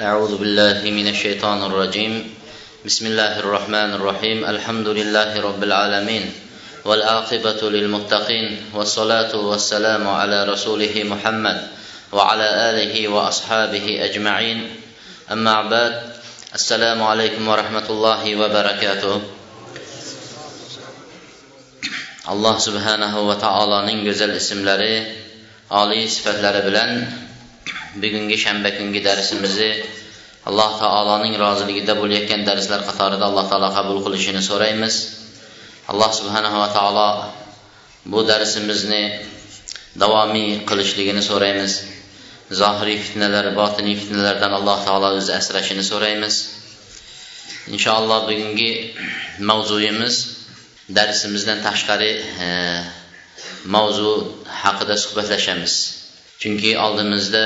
أعوذ بالله من الشيطان الرجيم. بسم الله الرحمن الرحيم. الحمد لله رب العالمين والعاقبة للمتقين والصلاة والسلام على رسوله محمد وعلى آله وأصحابه أجمعين. أما بعد السلام عليكم ورحمة الله وبركاته. alloh subhanahu va taoloning go'zal ismlari oliy sifatlari bilan bugungi shanba kungi darsimizni alloh taoloning roziligida bo'layotgan darslar qatorida alloh taolo qabul qilishini so'raymiz. Alloh subhanahu va taolo bu darsimizni davomiy qilishligini so'raymiz. Zohiriy fitnalar botiniy fitnalardan alloh taolo o'zi asrashini so'raymiz. Inshaalloh bugungi mavzuyimiz darsimizdan tashqari e, mavzu haqida suhbatlashamiz. Chunki oldimizda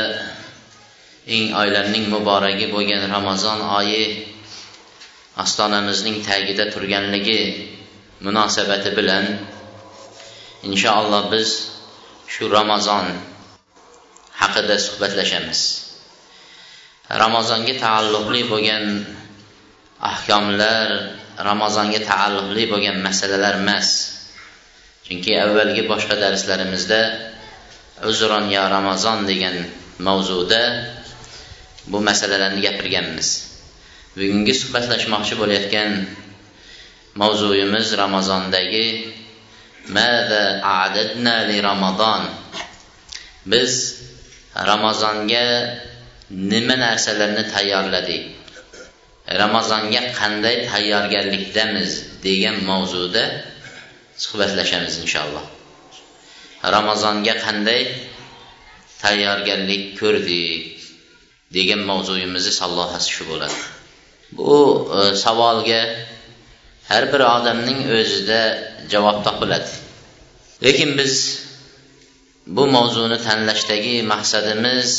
eng oylarning muboragi bo'lgan ramazon oyi ostonamizning tagida turganligi munosabati bilan inshaalloh biz shu ramazon haqida suhbatlashamiz. Ramazonga taalluqli bo'lgan ahkomlar ramazonga taalluqli bo'lgan masalalar emas chunki avvalgi boshqa darslarimizda uzron yo ramazon degan mavzuda bu masalalarni gapirganmiz. Bugungi suhbatlashmoqchi bo'layotgan mavzuyimiz ramazondagi mada adadna li ramazon? Biz ramazonga nima narsalarni tayyorladik? Ramazonga qanday tayyorgarlikdamiz degan mavzuda suhbatlashamiz inshaalloh. Ramazonga qanday tayyorgarlik ko'rdik degan mavzuyimizni sallohasi shu bo'ladi. Bu e, savolga har bir odamning o'zida javob topiladi. Lekin biz bu mavzuni tanlashdagi maqsadimiz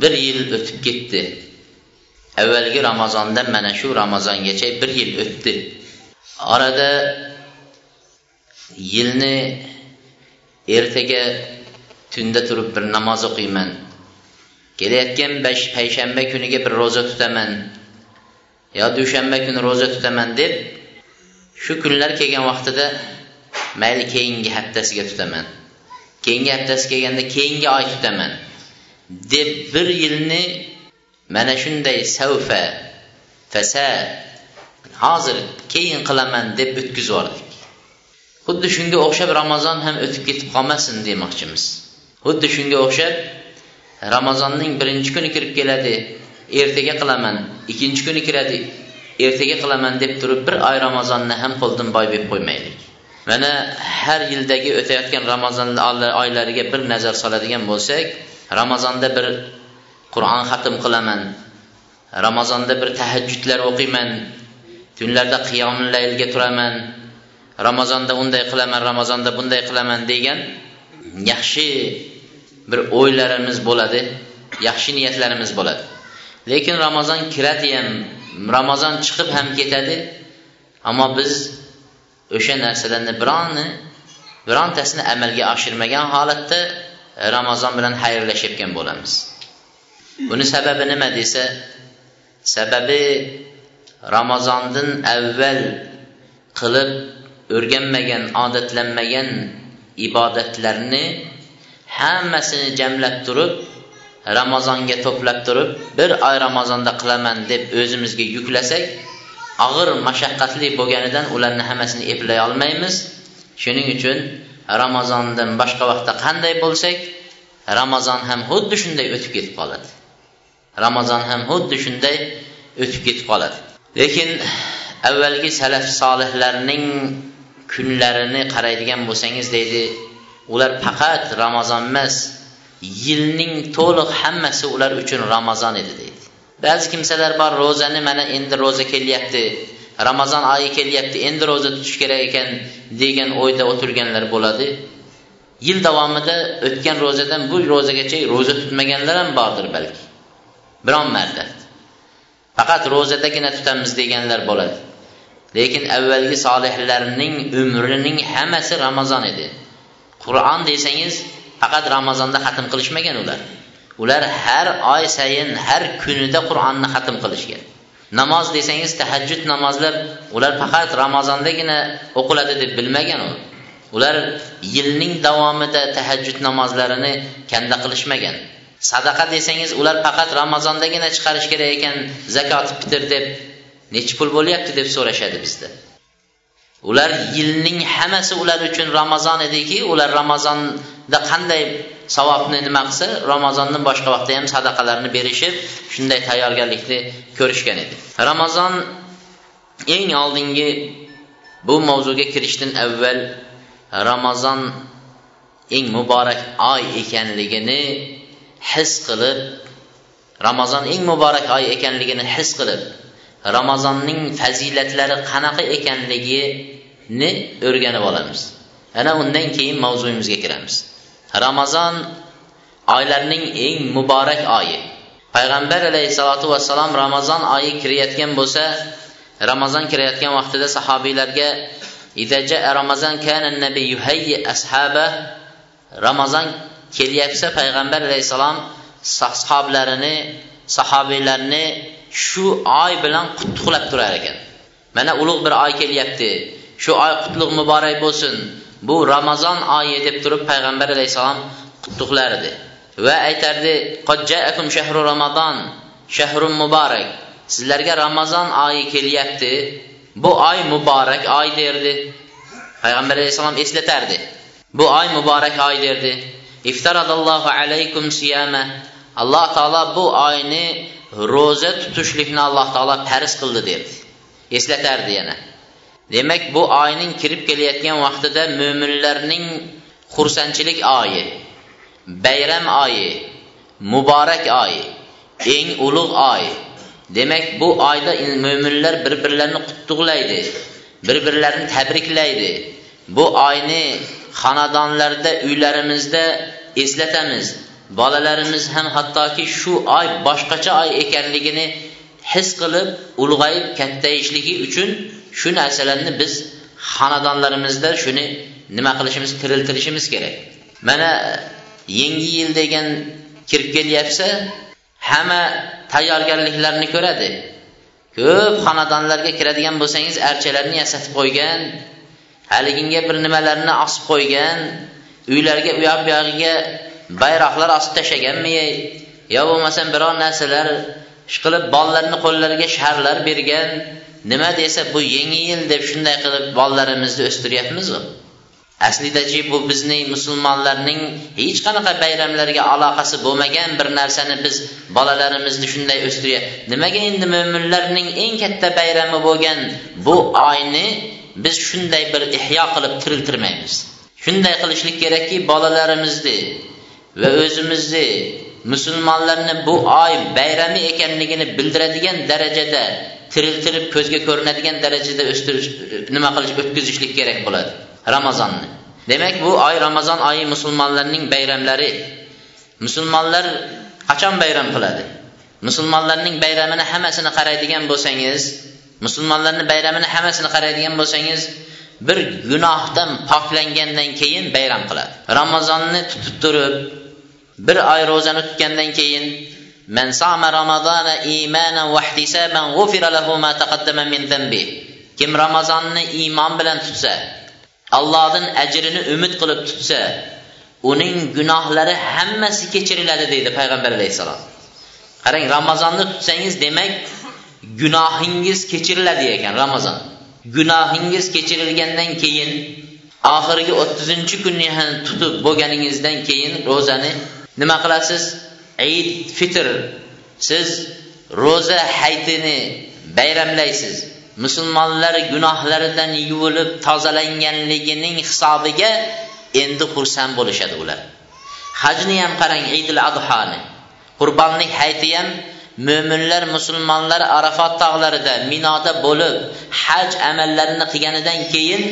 bir yil o'tib ketdi. Avvalgi ramazondan mana shu ramazongacha bir yil o'tdi. Orada yilni ertaga tunda turib bir namoz o'qiyman. Kelayotgan payshanba kuniga bir ro'za tutaman. Yo dushanba kuni ro'za tutaman deb shu kunlar kelgan vaqtida mayli keyingi haftasiga tutaman. Keyingi haftasi kelganda keyingi oy tutaman deb bir yilni mana shunday savfa fasa hozir keyin qilaman deb o'tkazib yubordik. Xuddi shunga o'xshab ramazon ham o'tib ketib qolmasin demoqchimiz. Xuddi shunga o'xshab ramazonning birinchi kuni kirib keladi ertaga qilaman ikkinchi kuni kiradi ertaga qilaman deb turib bir oy ramazonni ham qo'ldan boy deb qo'ymaylik. Mana har yildagi o'tayotgan ramazon oylariga bir nazar soladigan bo'lsak ramazonda bir qur'on xatm qilaman ramazonda bir tahajjudlar o'qiyman tunlarda qiyomul laylga turaman ramazonda unday qilaman ramazonda bunday qilaman degan yaxshi bir o'ylarimiz bo'ladi yaxshi niyatlarimiz bo'ladi. Lekin ramazon kiradi ham ramazon chiqib ham ketadi ammo biz o'sha narsalarni bironi birontasini amalga oshirmagan holatda ramazon bilan xayrlashayotgan bo'lamiz. Buni sababi nima desa sababi ramazondan avval qilib o'rganmagan odatlanmagan ibodatlarni hammasini jamlab turib ramazonga to'plab turib bir oy ramazonda qilaman deb o'zimizga yuklasak og'ir mashaqqatli bo'lganidan ularni hammasini eplay olmaymiz. Shuning uchun ramazondan boshqa vaqtda qanday bo'lsak ramazon ham xuddi shunday o'tib ketib qoladi. Ramazon ham xuddi shunday o'tib ketib qoladi. Lekin avvalgi salaf solihlarning kunlarini qaraydigan bo'lsangiz deydi. Ular faqat ramazon emas yilning to'liq hammasi ular uchun ramazon edi deydi. Ba'zi kimsalar bor ro'zani mana endi ro'za kelyapti ramazon oyi kelyapti endi ro'za tutish kerak ekan degan o'yda o'tirganlar bo'ladi. Yil davomida o'tgan ro'zadan bu ro'zagacha ro'za tutmaganlar ham bordir balki. Biron marta faqat ro'zadagina tutamiz deganlar bo'ladi. Lekin avvalgi solihlarning umrining hammasi ramazon edi. Qur'on desangiz faqat ramazonda xatm qilishmagan ular. Ular har oy sayin har kunida qur'onni xatm qilishgan. Namoz desangiz tahajjud namozlar ular faqat ramazondagina o'qiladi deb bilmagan u. Ular yilning davomida tahajjud namozlarini kanda qilishmagan. Sadaqa desangiz ular faqat ramazondagina chiqarish kerak ekan zakot fitr deb nechi pul bo'lyapti deb so'rashadi bizda. Ular yilning hammasi ular uchun ramazon ediki ular ramazonda qanday savobni nima qilsa ramazondan boshqa vaqtda ham sadaqalarni berishib shunday tayyorgarlikni ko'rishgan edi. Ramazon eng oldingi bu mavzuga kirishdan avval ramazon eng muborak oy ekanligini his qilib ramazon eng muborak oy ekanligini his qilib ramazonning fazilatlari qanaqa ekanligini o'rganib olamiz. Ana undan keyin mavzuyimizga kiramiz. Ramazon oylarning eng muborak oyi. Payg'ambar alayhissalotu vassalom ramazon oyi kirayotgan bo'lsa ramazon kirayotgan vaqtida sahobiylarga ramazon kana nabiy yuhayyi ashaba ramazon kelyapsa payg'ambar alayhissalom sahoblarini sahobiylarni shu oy bilan qutlug'lab turar ekan. Mana ulug' bir oy kelyapti. Shu oy qutlug' muborak bo'lsin. Bu ramazon oyi deb turib payg'ambar alayhissalom qutlug'lar edi. Va aytardi shahru ramazon shahrun muborak. Sizlarga ramazon oyi kelyapti. Bu oy muborak oy derdi. Payg'ambar alayhissalom eslatardi. Bu oy muborak oy derdi. İftaradallohu alaykum siyama. Alloh taolo bu oyni ro'za tutishlikni alloh taolo farz qildi derdi eslatardi yana. Demak bu oyning kirib kelayotgan vaqtida mo'minlarning xursandchilik oyi bayram oyi muborak oyi eng ulug' oy. Demak bu oyda mo'minlar bir birlarini qutlug'laydi bir birlarini tabriklaydi. Bu oyni xonadonlarda uylarimizda eslatamiz. Bolalarimiz ham hattoki shu oy boshqacha oy ekanligini his qilib ulg'ayib kattayishligi uchun shu narsalarni biz xonadonlarimizda shuni nima qilishimiz tiriltirishimiz kerak. Mana yangi yil degan kirib kelyapsa hamma tayyorgarliklarni ko'radi. Ko'p xonadonlarga kiradigan bo'lsangiz archalarni yasatib qo'ygan haliginga bir nimalarni osib qo'ygan uylarga u yoq bu yog'iga bayroqlar osib tashlaganmi yo bo'lmasam biror narsalar ishqilib bolalarni qo'llariga sharlar bergan nima desa bu yangi yil deb shunday qilib bolalarimizni o'stiryapmizu? Aslidachi bu bizning musulmonlarning hech qanaqa bayramlarga aloqasi bo'lmagan bir narsani biz bolalarimizni shunday o'stiryapmiz nimaga endi mo'minlarning eng katta bayrami bo'lgan bu oyni biz shunday bir ihyo qilib tiriltirmaymiz? Shunday qilishlik kerakki bolalarimizni va o'zimizni musulmonlarni bu oy bayrami ekanligini bildiradigan darajada tiriltirib ko'zga ko'rinadigan darajada o'stirish nima qilish o'tkazishlik kerak bo'ladi ramazonni. Demak bu oy ramazon oyi musulmonlarning bayramlari. Musulmonlar qachon bayram qiladi? Musulmonlarning bayramini hammasini qaraydigan bo'lsangiz musulmonlarni bayramini hammasini qaraydigan bo'lsangiz bir gunohdan poklangandan keyin bayram qiladi. Ramazonni tutib turib bir oy ro'zani tutgandan keyin Man sama ramazana imanan va ihtisoban g'ufira lahu ma taqaddama min dhanbi. Kim Ramazonni iymon bilan tutsa, Allohdan ajrini umid qilib tutsa, uning gunohlari hammasi kechiriladi deydi payg'ambar alayhisalom. Qarang, Ramazonni tutsangiz, demak, gunohingiz kechiriladi ekan Ramazon. Gunohingiz kechirilgandan keyin oxirgi 30-kunni ham tutib bo'lganingizdan keyin ro'zani nima qilasiz? Eid fitr. Siz ro'za haytini bayramlaysiz. Musulmonlar gunohlaridan yuvilib tozalanganligining hisobiga endi xursand bo'lishadi ular. Hajni ham qarang idil adhoni qurbonlik hayti ham mo'minlar musulmonlar arafot tog'larida minoda bo'lib haj amallarini qilganidan keyin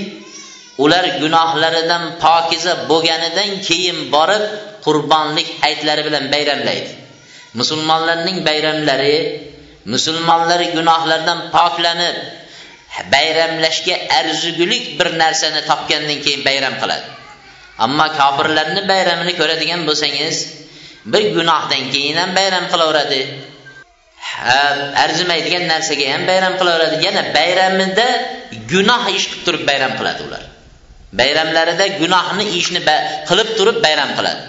ular gunohlaridan pokiza bo'lganidan keyin borib qurbonlik hayitlari bilan bayramlaydi. Musulmonlarning bayramlari musulmonlar gunohlardan poklanib bayramlashga arzigulik bir narsani topgandan keyin bayram qiladi. Ammo kofirlarni bayramini ko'radigan bo'lsangiz bir gunohdan keyin ham bayram qilaveradi. Arzimaydigan narsaga ham bayram qilaveradi. Yana bayramida gunoh ish qilib turib bayram qiladi ular. Bayramlarida gunohni ishni qilib turib bayram qiladi.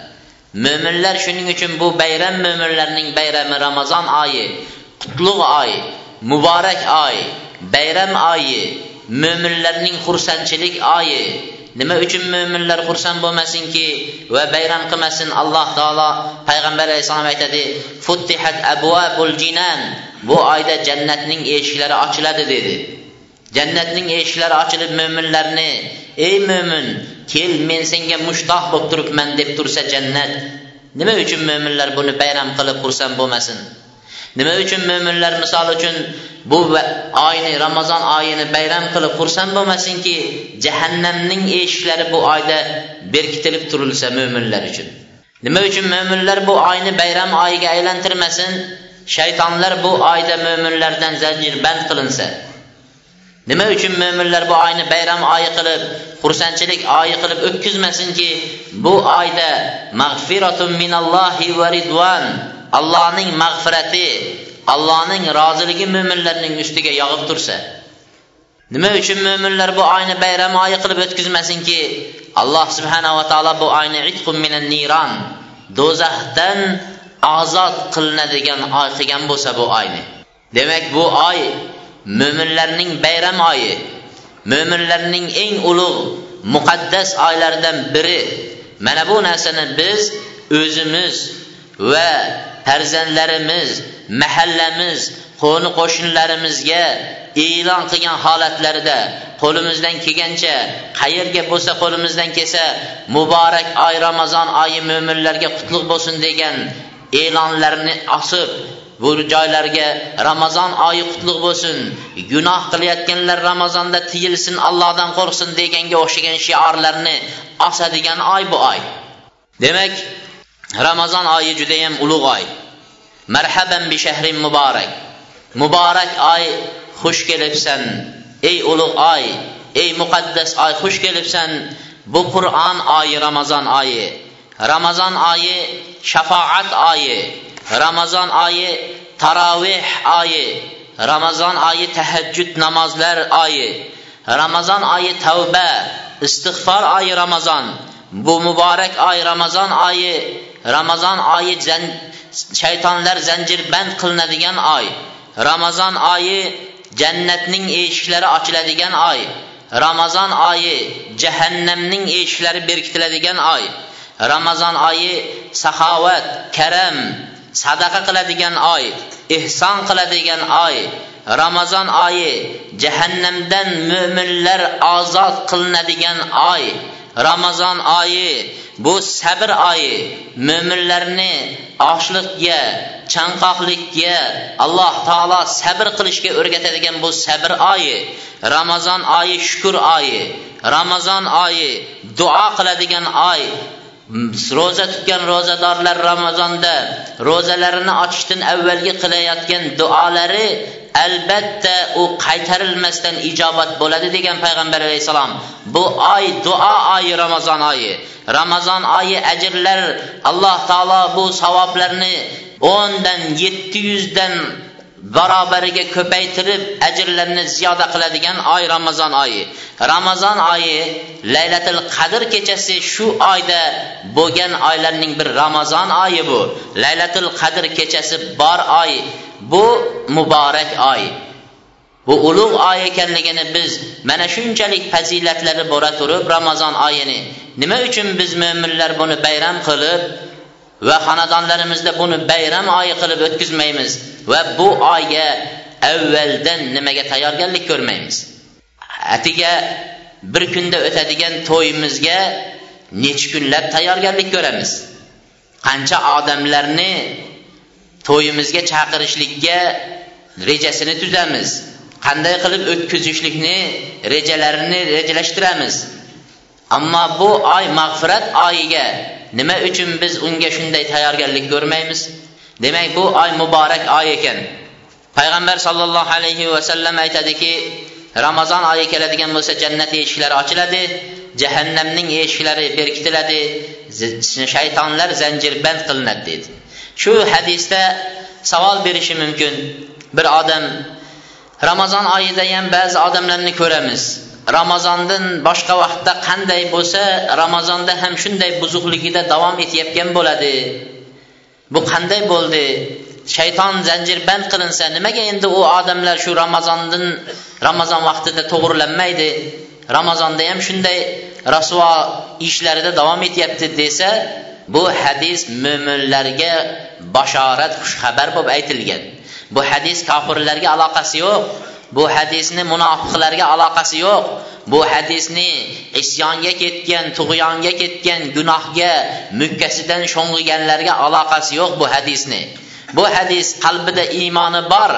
Mo'minlar shuning uchun bu bayram mo'minlarning bayrami ramazon oyi qutlug' oy muborak oy bayram oyi mo'minlarning xursandchilik oyi. Nima uchun mo'minlar xursand bo'lmasinki va bayram qilmasin alloh taolo payg'ambar alayhissalom aytadi futtihat abwabul jinan. Bu oyda jannatning eshiklari ochiladi dedi. Jannatning eshiklari ochilib mo'minlarni ey mo'min kel men senga mushtoq bo'lib turibman deb tursa jannat. Nima uchun mo'minlar buni bayram qilib xursand bo'lmasin? Nima uchun mo'minlar misol uchun bu oyni ramazon oyini bayram qilib xursand bo'lmasinki jahannamning eshiklari bu oyda berkitilib turilsa mo'minlar uchun? Nima uchun mo'minlar bu oyni bayram oyiga aylantirmasin? Shaytonlar bu oyda mo'minlardan zanjirband qilinsa nima uchun mo'minlar bu oyni bayram oyi qilib xursandchilik oyi qilib o'tkazmasinki? Bu oyda mag'firatun minallohi va ridvan allohning mag'firati allohning roziligi mo'minlarning ustiga yog'ib tursa. Nima uchun mo'minlar bu oyni bayram oyi qilib o'tkazmasinki? Alloh subhanava taolo bu oyni minan niron do'zaxdan ozod qilinadigan oy qilgan bo'lsa bu oyni. Demak bu oy mo'minlarning bayram oyi mo'minlarning eng ulug' muqaddas oylaridan biri. Mana bu narsani biz o'zimiz va farzandlarimiz mahallamiz qo'ni qo'shnilarimizga e'lon qilgan holatlarida qo'limizdan kelgancha qayerga bo'lsa qo'limizdan kelsa muborak oy ramazon oyi mo'minlarga qutlug' bo'lsin degan e'lonlarni osib bu joylarga ramazon oyi qutlug' bo'lsin. Gunoh qilayotganlar ramazonda tiyilsin allohdan qo'rqsin deganga o'xshagan shiorlarni osadigan oy bu oy. Demak ramazon oyi judayam ulug' oy. Bi shahrin muborak. Muborak oy xush kelibsan. Ey ulug' oy ey muqaddas oy xush kelibsan. Bu qur'on oyi ramazon oyi. Ramazon oyi shafoat oyi ramazon oyi taroveh oyi ramazon oyi tahajjud namozlar oyi ramazon oyi tavba istig'for oyi ramazon bu muborak oy ramazon oyi ramazon oyi shaytonlar zanjirband qilinadigan oy ramazon oyi jannatning eshiklari ochiladigan oy ramazon oyi jahannamning eshiklari berkitiladigan oy ramazon oyi saxovat karam sadaqa qiladigan oy ehson qiladigan oy ramazon oyi jahannamdan mo'minlar ozod qilinadigan oy ramazon oyi bu sabr oyi mo'minlarni ochliqga chanqoqlikka alloh taolo sabr qilishga o'rgatadigan bu sabr oyi ramazon oyi shukur oyi ramazon oyi duo qiladigan oy ro'za tutgan ro'zadorlar ramazonda ro'zalarini ochishdan avvalgi qilayotgan duolari albatta u qaytarilmasdan ijobat bo'ladi degan payg'ambar alayhissalom. Bu oy duo oyi ramazon oyi. Ramazon oyi ajrlar alloh taolo bu savoblarni o'ndan yetti yuzdan barobariga ko'paytirib ajrlarni ziyoda qiladigan oy ramazon oyi. Ramazon oyi laylatil qadr kechasi shu oyda bo'lgan oylarning bir ramazon oyi bu. Laylatil qadr kechasi bor oy bu muborak oy. Bu ulug' oy ekanligini biz mana shunchalik fazilatlari bo'la turib ramazon oyini. Nima uchun biz mo'minlar buni bayram qilib va xonadonlarimizda buni bayram oyi qilib o'tkazmaymiz va bu oyga avvaldan nimaga tayyorgarlik ko'rmaymiz. Atiga bir kunda o'tadigan to'yimizga necha kunlab tayyorgarlik ko'ramiz. Qancha odamlarni to'yimizga chaqirishlikka rejasini tuzamiz qanday qilib o'tkazishlikni rejalarini rejalashtiramiz. Ammo bu oy mag'firat oyiga nima uchun biz unga shunday tayyorgarlik ko'rmaymiz? Demak bu oy muborak oy ekan. Payg'ambar sollallohu alayhi vasallam aytadiki ramazon oyi keladigan bo'lsa jannat eshiklari ochiladi jahannamning eshiklari berkitiladi shaytonlar zanjirband qilinadi dedi. Shu hadisda savol berishi mumkin. Bir odam ramazon oyida ham ba'zi odamlarni ko'ramiz. Ramazondan boshqa vaqtda qanday bo'lsa ramazonda ham shunday buzuqligida davom etayotgan bo'ladi. Bu qanday bo'ldi? Shayton zanjirband qilinsa nimaga endi u odamlar shu ramazondan ramazon vaqtida to'g'irlanmaydi ramazonda ham shunday rasvo ishlarida davom etyapti desa bu hadis mo'minlarga bashorat xushxabar bo'lib aytilgan. Bu hadis kofirlarga aloqasi yo'q. Bu hadisni munofiqlarga aloqasi yo'q. Bu hadisni isyonga ketgan tug'yonga ketgan gunohga mukkasidan sho'ng'iganlarga aloqasi yo'q bu hadisni. Bu hadis qalbida iymoni bor.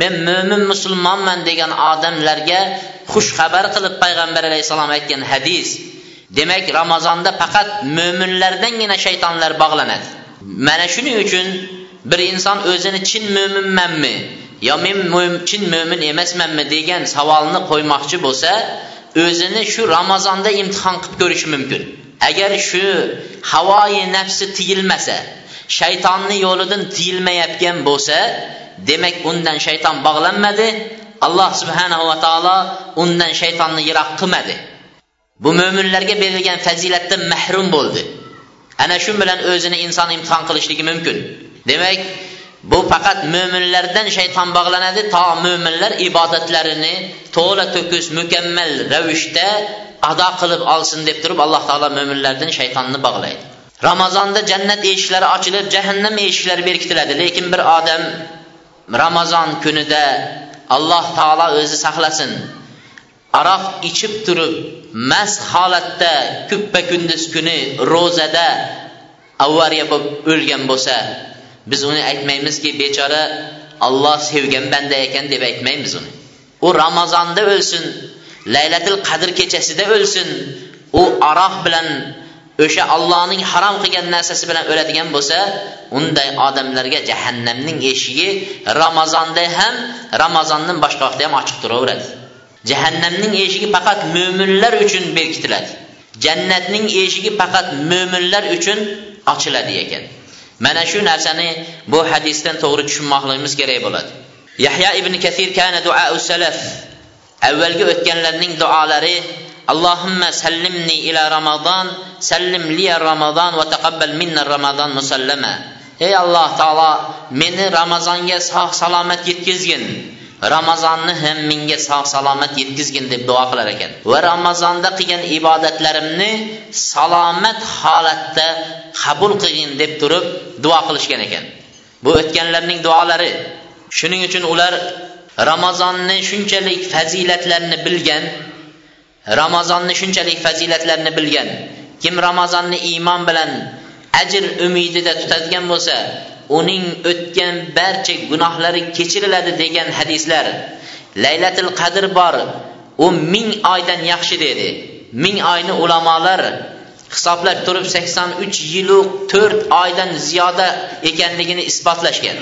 Men mo'min musulmonman degan odamlarga xush xabar qilib payg'ambar alayhissalom aytgan hadis. Demak ramazonda faqat mo'minlardangina shaytonlar bog'lanadi. Mana shuning uchun bir inson o'zini chin mo'minmanmi yo men chin mo'min emasmanmi? degan savolni qo'ymoqchi bo'lsa o'zini shu ramazonda imtihon qilib ko'rishi mumkin. Agar shu havoyi nafsi tiyilmasa shaytonni yo'lidan tiyilmayotgan bo'lsa demak undan shayton bog'lanmadi. Alloh subhanahu va taolo undan shaytonni yiroq qilmadi. Bu mo'minlarga berilgan fazilatdan mahrum bo'ldi. Ana shu bilan o'zini inson imtihon qilishligi mumkin. Demak bu faqat mo'minlardan shayton bog'lanadi to mo'minlar ibodatlarini to'la to'kis mukammal ravishda ado qilib olsin deb turib alloh taolo mo'minlardan shaytonni bog'laydi. Ramazonda jannat eshiklari ochilib jahannam eshiklari berkitiladi. Lekin bir odam ramazon kunida alloh taolo o'zi saqlasin. Aroq ichib turib mast holatda kuppa kunduz kuni ro'zada avariya bo'lib o'lgan bo'lsa biz uni aytmaymizki bechora olloh sevgan banda ekan deb aytmaymiz uni. U ramazonda o'lsin laylatil qadr kechasida o'lsin u aroq bilan o'sha ollohning harom qilgan narsasi bilan o'ladigan bo'lsa unday odamlarga jahannamning eshigi ramazonda ham ramazondan boshqa vaqtda ham ochiq turaveradi. Jahannamning eshigi faqat mo'minlar uchun berkitiladi. Jannatning eshigi faqat mo'minlar uchun ochiladi ekan. Mana shu narsani bu hadisdan to'g'ri tushunmoqligimiz kerak bo'ladi. Yahya ibn kasir kana du'a salaf. Avvalgi o'tganlarning duolari Allohumma sallimni ila ramazon sallim liya ramazon va taqabbal minna ramazon musallama. Ey alloh taolo meni ramazonga sog' salomat yetkazgin. Ramazonni ham menga sog' salomat yetkazgin deb duo qilar ekan. Va ramazonda qilgan ibodatlarimni salomat holatda qabul qilgin deb turib duo qilishgan ekan. Bu o'tganlarning duolari. Shuning uchun ular ramazonni shunchalik fazilatlarini bilgan ramazonni shunchalik fazilatlarini bilgan. Kim ramazonni iymon bilan ajr umidida tutadigan bo'lsa uning o'tgan barcha gunohlari kechiriladi degan hadislar. Laylatil qadr bor. U ming oydan yaxshi dedi. Ming oyni ulamolar hisoblab turib sakson uch yilu to'rt oydan ziyoda ekanligini isbotlashgan.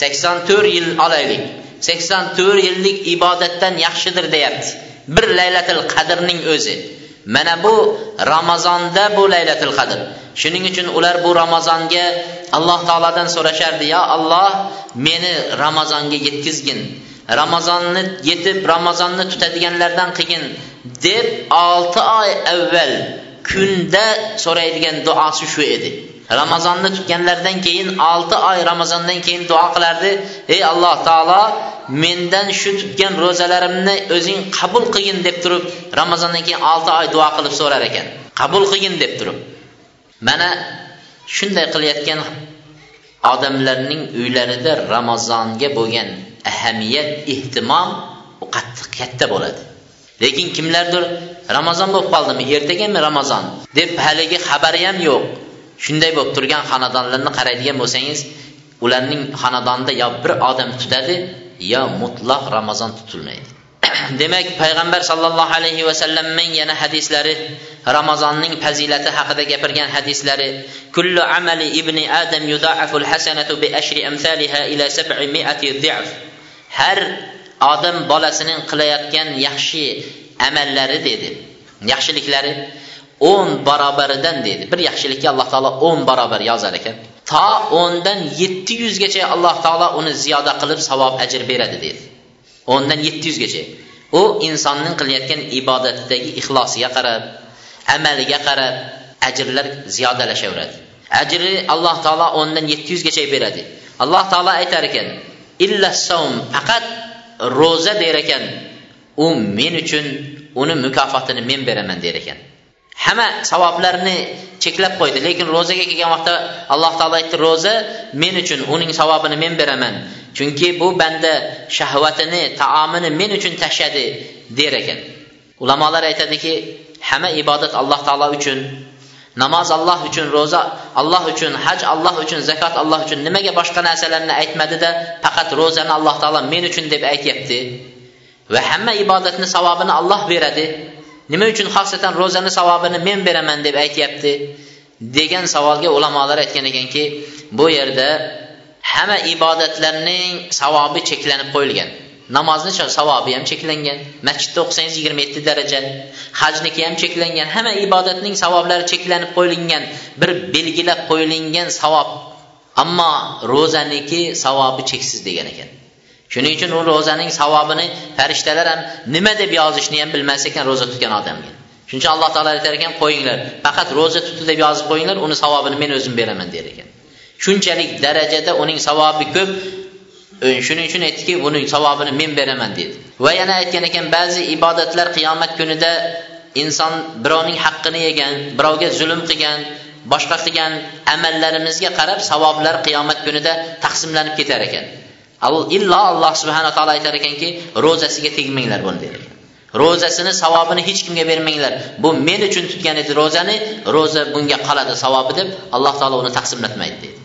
Sakson to'rt yil olaylik. Sakson to'rt yillik ibodatdan yaxshidir deyapti. Bir laylatil qadrning o'zi. Mana bu ramazonda bu laylatil qadr. Shuning uchun ular bu ramazonga alloh taolodan so'rashardi yo alloh meni ramazonga yetkazgin. Ramazonni yetib ramazonni tutadiganlardan qilgin. deb olti oy avval kunda so'raydigan duosi shu edi. Ramazonni tutganlardan keyin olti oy ramazondan keyin duo qilardi ey alloh taolo mendan shu tutgan ro'zalarimni o'zing qabul qilgin deb turib ramazondan keyin olti oy duo qilib so'rar ekan. Qabul qilgin deb turib. Mana shunday qilayotgan odamlarning uylarida ramazonga bo'lgan ahamiyat ehtimom qattiq katta bo'ladi. Lekin kimlardir ramazon bo'lib qoldimi ertagami ramazon deb haligi xabari ham yo'q. Shunday bo'lib turgan xonadonlarni qaraydigan bo'lsangiz ularning xonadonida yo bir odam tutadi yo mutlaq ramazon tutilmaydi. demak payg'ambar sollallohu alayhi vasallamning yana hadislari ramazonning fazilati haqida gapirgan hadislari. Kullu amali ibni adam yudaaful hasanatu bi ashri amsaliha ila sab'i mi'ati di'f har odam bolasining qilayotgan yaxshi amallari dedi yaxshiliklari o'n barobaridan deydi bir yaxshilikka alloh taolo o'n barobar yozar ekan. To o'ndan yetti yuzgacha alloh taolo uni ziyoda qilib savob ajr beradi deydi ondan 700-gəcə. O, insanın qılıyətgən ibadətdəki ixlasıya qarab, əməliyə qarab, əcrlər ziyadələşəvrədi. Əcri Allah Taala ondan 700-gəcə verədi. Allah Taala aytərkən, "İlləs-savm" faqat roza deyərkən, o men üçün onun mükafatını men verəmən deyərkən. Hamma savoblarni cheklab qo'ydi. Lekin ro'zaga kelgan vaqtda alloh taolo aytdi ro'za men uchun uning savobini men beraman. Chunki bu banda shahvatini taomini men uchun tashladi der ekan. Ulamolar aytadiki hamma ibodat alloh taolo uchun namoz alloh uchun ro'za alloh uchun haj alloh uchun zakot alloh uchun nimaga boshqa narsalarni aytmadida faqat ro'zani alloh taolo men uchun deb aytyapti? Va hamma ibodatni savobini alloh beradi. Nima uchun xosatan ro'zani savobini men beraman deb aytyapti? degan savolga ulamolar aytgan ekanki bu yerda hamma ibodatlarning savobi cheklanib qo'yilgan. Namozni savobi ham cheklangan masjidda o'qisangiz yigirma yetti daraja hajniki ham cheklangan hamma ibodatning savoblari cheklanib qo'yilgan bir belgilab qo'yilgan savob. Ammo ro'zaniki savobi cheksiz degan ekan. Shuning uchun u ro'zaning savobini farishtalar ham nima deb yozishni ham bilmas ekan ro'za tutgan odamga. Shuning uchun alloh taolo aytar ekan qo'yinglar faqat ro'za tutdi deb yozib qo'yinglar uni savobini men o'zim beraman der ekan. Shunchalik darajada uning savobi ko'p. Shuning uchun aytdiki buni savobini men beraman dedi. Va yana aytgan ekan ba'zi ibodatlar qiyomat kunida inson birovning haqqini yegan birovga zulm qilgan boshqa qilgan amallarimizga qarab savoblar qiyomat kunida taqsimlanib ketar ekan. Illo alloh subhana taolo aytar ekanki ro'zasiga tegmanglar buni dedi. Ro'zasini savobini hech kimga bermanglar. Bu men uchun tutgan edi ro'zani ro'za bunga qoladi savobi deb alloh taolo uni taqsimlatmaydi deydi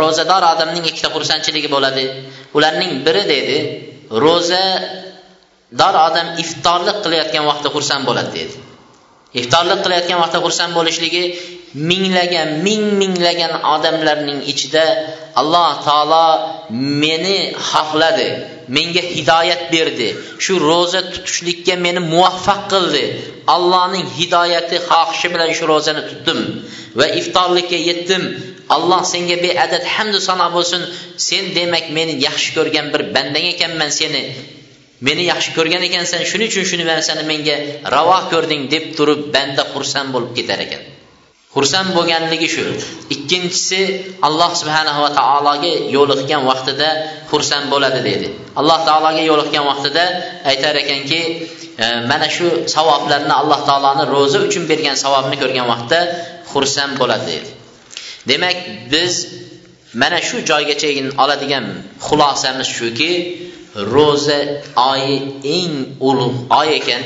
ro'zador odamning ikkita xursandchiligi bo'ladi. Ularning biri deydi ro'zador odam iftorlik qilayotgan vaqtda xursand bo'ladi deydi iftorlik qilayotgan vaqtda xursand bo'lishligi minglagan ming minglagan odamlarning ichida alloh taolo meni xohladi menga hidoyat berdi. Shu ro'za tutishlikka meni muvaffaq qildi. Allohning hidoyati xohishi bilan shu ro'zani tutdim va iftorlikka yetdim. Alloh senga beadad hamdu sano bo'lsin. Sen demak meni yaxshi ko'rgan bir bandang ekanman seni. Meni yaxshi ko'rgan ekansan shuning uchun shuni narsani menga ravo ko'rding deb turib banda xursand bo'lib ketar ekan. Xursand bo'lganligi shu. Ikkinchisi alloh subhanahu va taologa yo'liqgan vaqtida xursand bo'ladi deydi alloh taologa yo'liqgan vaqtida aytar ekanki e, mana shu savoblarni alloh taoloni ro'za uchun bergan savobni ko'rgan vaqtda xursand bo'ladi deydi demak biz mana shu joygacha oladigan xulosamiz shuki ro'za oyi eng ulug' oy ekan.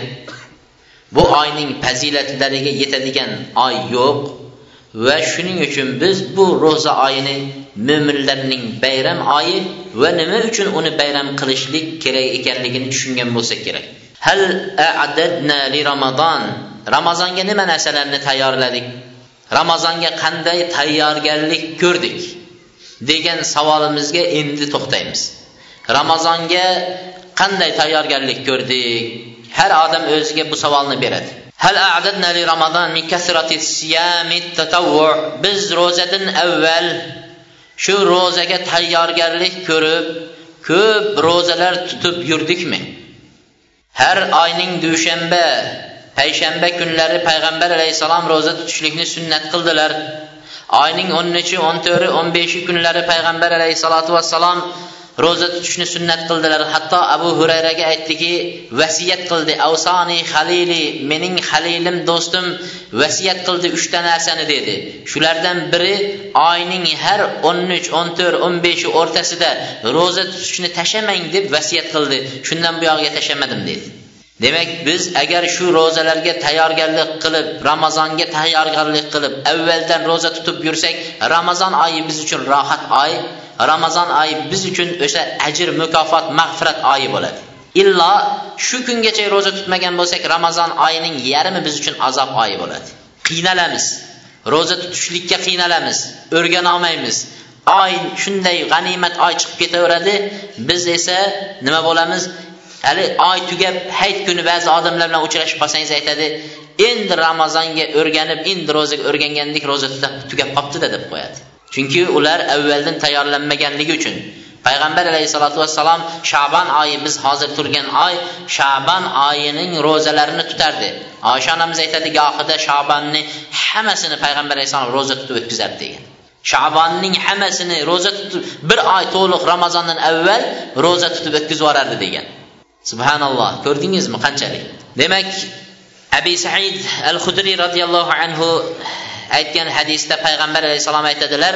Bu oyning fazilatlariga yetadigan oy yo'q. Va shuning uchun biz bu ro'za oyini mo'minlarning bayram oyi va nima uchun uni bayram qilishlik kerak ekanligini tushungan bo'lsak kerak. Hal a'dadna li ramazon ramazonga nima narsalarni tayyorladik? Ramazonga qanday tayyorgarlik ko'rdik? degan savolimizga endi to'xtaymiz. Ramazonga qanday tayyorgarlik ko'rdik? Har odam o'ziga bu savolni beradi. Həl ə'dədnə li Ramazan min kəsrəti siyamit tətavvu. Biz rozədən əvvəl şu rozəyə təyyargərlik görüb, köp rozələr tutub yürüdükmü? Hər ayının düşənbə, peyşənbə günləri Peyğəmbər əleyhissalam rozə tutuşluğunu sünnət qıldılar. Ayının 13-i, 14-i, 15-i günləri Peyğəmbər əleyhissalatu vesselam ro'za tutishni sunnat qildilar. Hatto abu hurayraga aytdiki vasiyat qildi. Avsoni halili mening halilim do'stim vasiyat qildi uchta narsani dedi. Shulardan biri oyning har o'n uch o'n to'rt o'n beshi o'rtasida ro'za tutishni tashlamang deb vasiyat qildi. Shundan buyog'iga tashlamadim dedi. Demak biz agar shu ro'zalarga tayyorgarlik qilib ramazonga tayyorgarlik qilib avvaldan ro'za tutib yursak ramazon oyi biz uchun rohat oy ramazon oyi biz uchun o'sha ajr mukofot mag'firat oyi bo'ladi. Illo shu kungacha ro'za tutmagan bo'lsak ramazon oyining yarmi biz uchun azob oyi bo'ladi. Qiynalamiz. Ro'za tutishlikka qiynalamiz. O'rgana olmaymiz. Oy shunday g'animat oy chiqib ketaveradi. Biz esa nima bo'lamiz? Hali oy tugab hayit kuni ba'zi odamlar bilan uchrashib qolsangiz aytadi endi ramazonga o'rganib endi ro'zaga o'rgangandek ro'za tugab qolibdida deb qo'yadi. Chunki ular avvaldan tayyorlanmaganligi uchun. Payg'ambar alayhissalotu vassalom shabon oyi biz hozir turgan oy shabon oyining ro'zalarini tutardi. Oysha onamiz aytadi gohida shabonni hammasini payg'ambar alayhissalom ro'za tutib o'tkazardi degan. Shabonning hammasini ro'za tutib bir oy to'liq ramazondan avval ro'za tutib o'tkazib yuborardi degan. Subhanalloh ko'rdingizmi qanchalik? Demak abi said al hudriy roziyallohu anhu aytgan hadisda payg'ambar alayhissalom aytadilar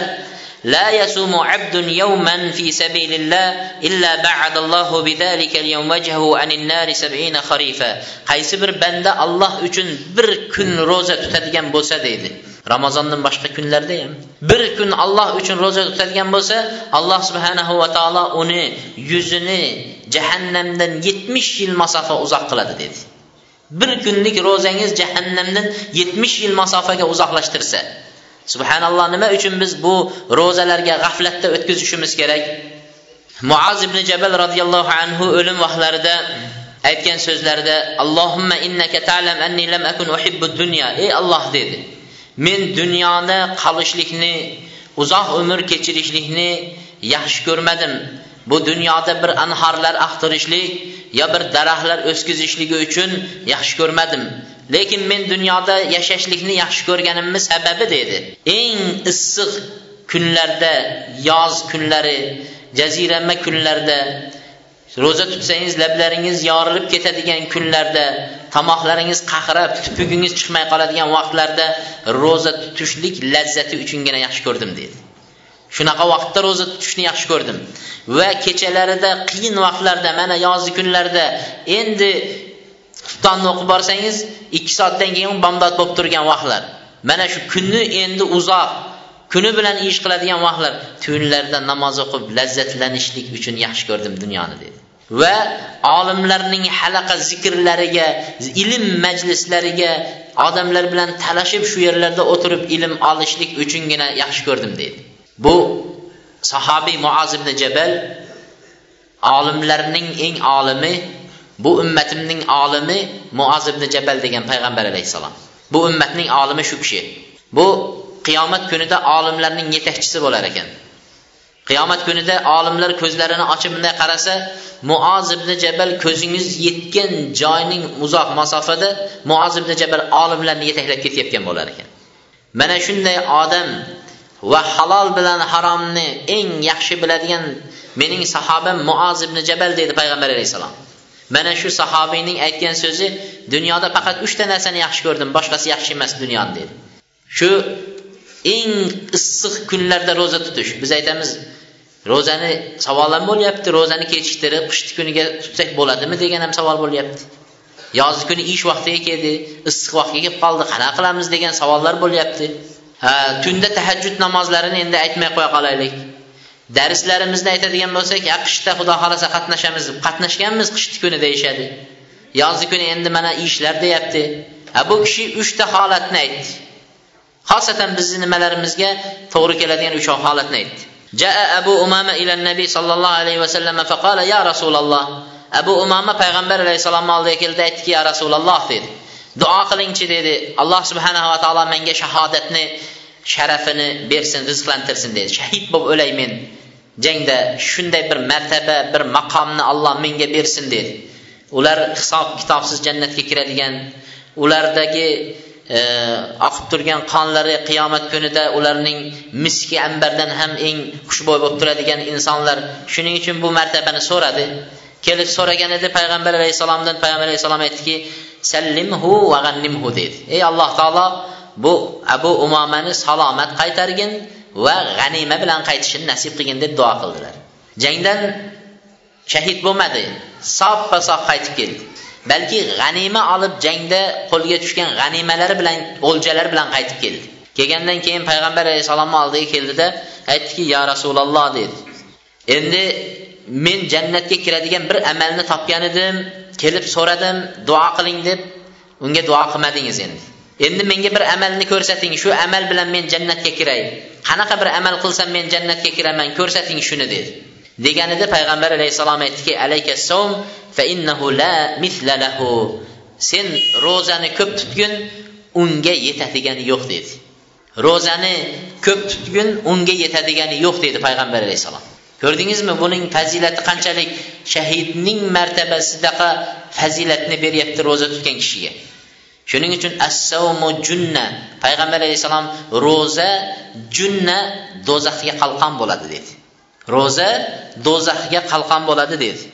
لا يصوم عبد يوما في سبيل الله إلا بعد الله بذلك اليوم وجهه عن النار سبعين خريفا qaysi bir banda alloh uchun bir kun ro'za tutadigan bo'lsa deydi ramazondan boshqa kunlarda ham bir kun alloh uchun ro'za tutadigan bo'lsa alloh subhanahu va taolo uni yuzini jahannamdan yetmish yil masofa uzoq qiladi dedi bir kunlik ro'zangiz jahannamdan yetmish yil masofaga uzoqlashtirsa subhanalloh nima uchun biz bu ro'zalarga g'aflatda o'tkazishimiz kerak? Muaz ibn jabal roziyallohu anhu o'lim vaqtlarida aytgan so'zlarida allohimma innaka ta'lam anni lam akun uhibbu dunya. Ey alloh dedi men dunyoda qolishlikni uzoq umr kechirishlikni yaxshi ko'rmadim. Bu dunyoda bir anhorlar axtirishlik yo bir daraxtlar o'skizishligi uchun yaxshi ko'rmadim. Lekin men dunyoda yashashlikni yaxshi ko'rganimni sababi dedi eng issiq kunlarda yoz kunlari jazirama kunlarda ro'za tutsangiz lablaringiz yorilib ketadigan kunlarda tomoqlaringiz qaqrab tupugingiz chiqmay qoladigan vaqtlarda ro'za tutishlik lazzati uchungina yaxshi ko'rdim dedi shunaqa vaqtda ro'za tutishni yaxshi ko'rdim. Va kechalarida qiyin vaqtlarda mana yozgi kunlarda endi xuftonni o'qib borsangiz ikki soatdan keyin bomdod bo'lib turgan vaqtlar. Mana shu kunni endi uzoq kuni bilan ish qiladigan vaqtlar. Tunlarda namoz o'qib lazzatlanishlik uchun yaxshi ko'rdim dunyoni dedi. Va olimlarning halaqa zikrlariga ilm majlislariga odamlar bilan talashib shu yerlarda o'tirib ilm olishlik uchungina yaxshi ko'rdim deydi bu sahobiy muoz ibn jabal olimlarning eng olimi bu ummatimning olimi muoz ibn jabal degan payg'ambar alayhissalom. Bu ummatning olimi shu kishi. Bu qiyomat kunida olimlarning yetakchisi bo'lar ekan. Qiyomat kunida olimlar ko'zlarini ochib bunday qarasa muoz ibn jabal ko'zingiz yetgan joyning uzoq masofada muoz ibn jabal olimlarni yetaklab ketayotgan bo'lar ekan. Mana shunday odam va halol bilan haromni eng yaxshi biladigan mening sahobam muoz ibn jabal deydi payg'ambar alayhissalom. Mana shu sahobiyning aytgan so'zi dunyoda faqat uchta narsani yaxshi ko'rdim boshqasi yaxshi emas dunyoni dedi shu eng issiq kunlarda ro'za tutish. Biz aytamiz ro'zani savol ham bo'lyapti ro'zani kechiktirib qishni kuniga tutsak bo'ladimi degan ham savol bo'lyapti. Yozgi kuni ish vaqtiga keldi issiq vaqtga kelib qoldi qanaqa qilamiz degan savollar bo'lyapti. Ha, tunda tahajjud namozlarini endi aytmay qo'ya qolaylik. Darslarimizni aytadigan bo'lsak, ya qishda xudo xolasa qatnashamiz deb qatnashganmiz qishki kuni deyishadi. Yozgi kuni endi mana ishlar deyapti. Ha, bu kishi 3 ta holatni aytdi. Xosatan bizning nimalarimizga to'g'ri keladigan 3 holatni aytdi. Jaa Abu Umama ila nabiy sallallohu alayhi vasallam faqala ya Rasululloh. Abu Umama payg'ambar alayhissalomni oldiga keldi, aytdiki, ya Rasululloh dedi. Duo qilingchi dedi. Alloh subhanahu va taolo menga shahodatni sharafini bersin rizqlantirsin dedi shahid bo'lib o'lay men. Jangda shunday bir martaba bir maqomni alloh menga bersin dedi ular hisob kitobsiz jannatga kiradigan ulardagi e, oqib turgan qonlari qiyomat kunida ularning miski ambardan ham eng xushbo'y bo'lib turadigan insonlar shuning uchun bu martabani so'radi. Kelib so'ragan edi payg'ambar alayhissalomdan payg'ambar alayhissalom aytdiki sallimhu va g'annimhu dedi ey alloh taolo bu abu umomani salomat qaytargin va g'anima bilan qaytishini nasib qilgin deb duo qildilar. Jangdan shahid bo'lmadi soppa sog' qaytib keldi. Balki g'anima olib jangda qo'lga tushgan g'animalari bilan o'ljalar bilan qaytib keldi. Kelgandan keyin payg'ambar alayhissalomni oldiga keldida aytdiki yo rasululloh dedi. Endi men jannatga kiradigan bir amalni topgan edim kelib so'radim duo qiling deb unga duo qilmadingiz endi. Endi menga bir amalni ko'rsating shu amal bilan men jannatga kiray. Qanaqa bir amal qilsam men jannatga kiraman ko'rsating shuni dedi. Deganida payg'ambar alayhissalom aytdiki alayka som fa innahu la mithla lahu. Sen ro'zani ko'p tutgin unga yetadigani yo'q dedi. Ro'zani ko'p tutgin unga yetadigani yo'q dedi payg'ambar alayhissalom. Ko'rdingizmi buning fazilati qanchalik? Shahidning martabasidaqa fazilatni beryapti ro'za tutgan kishiga. Shuning uchun assavmu junna. Payg'ambar alayhissalom ro'za junna do'zaxga qalqon bo'ladi dedi. Ro'za do'zaxga qalqon bo'ladi dedi.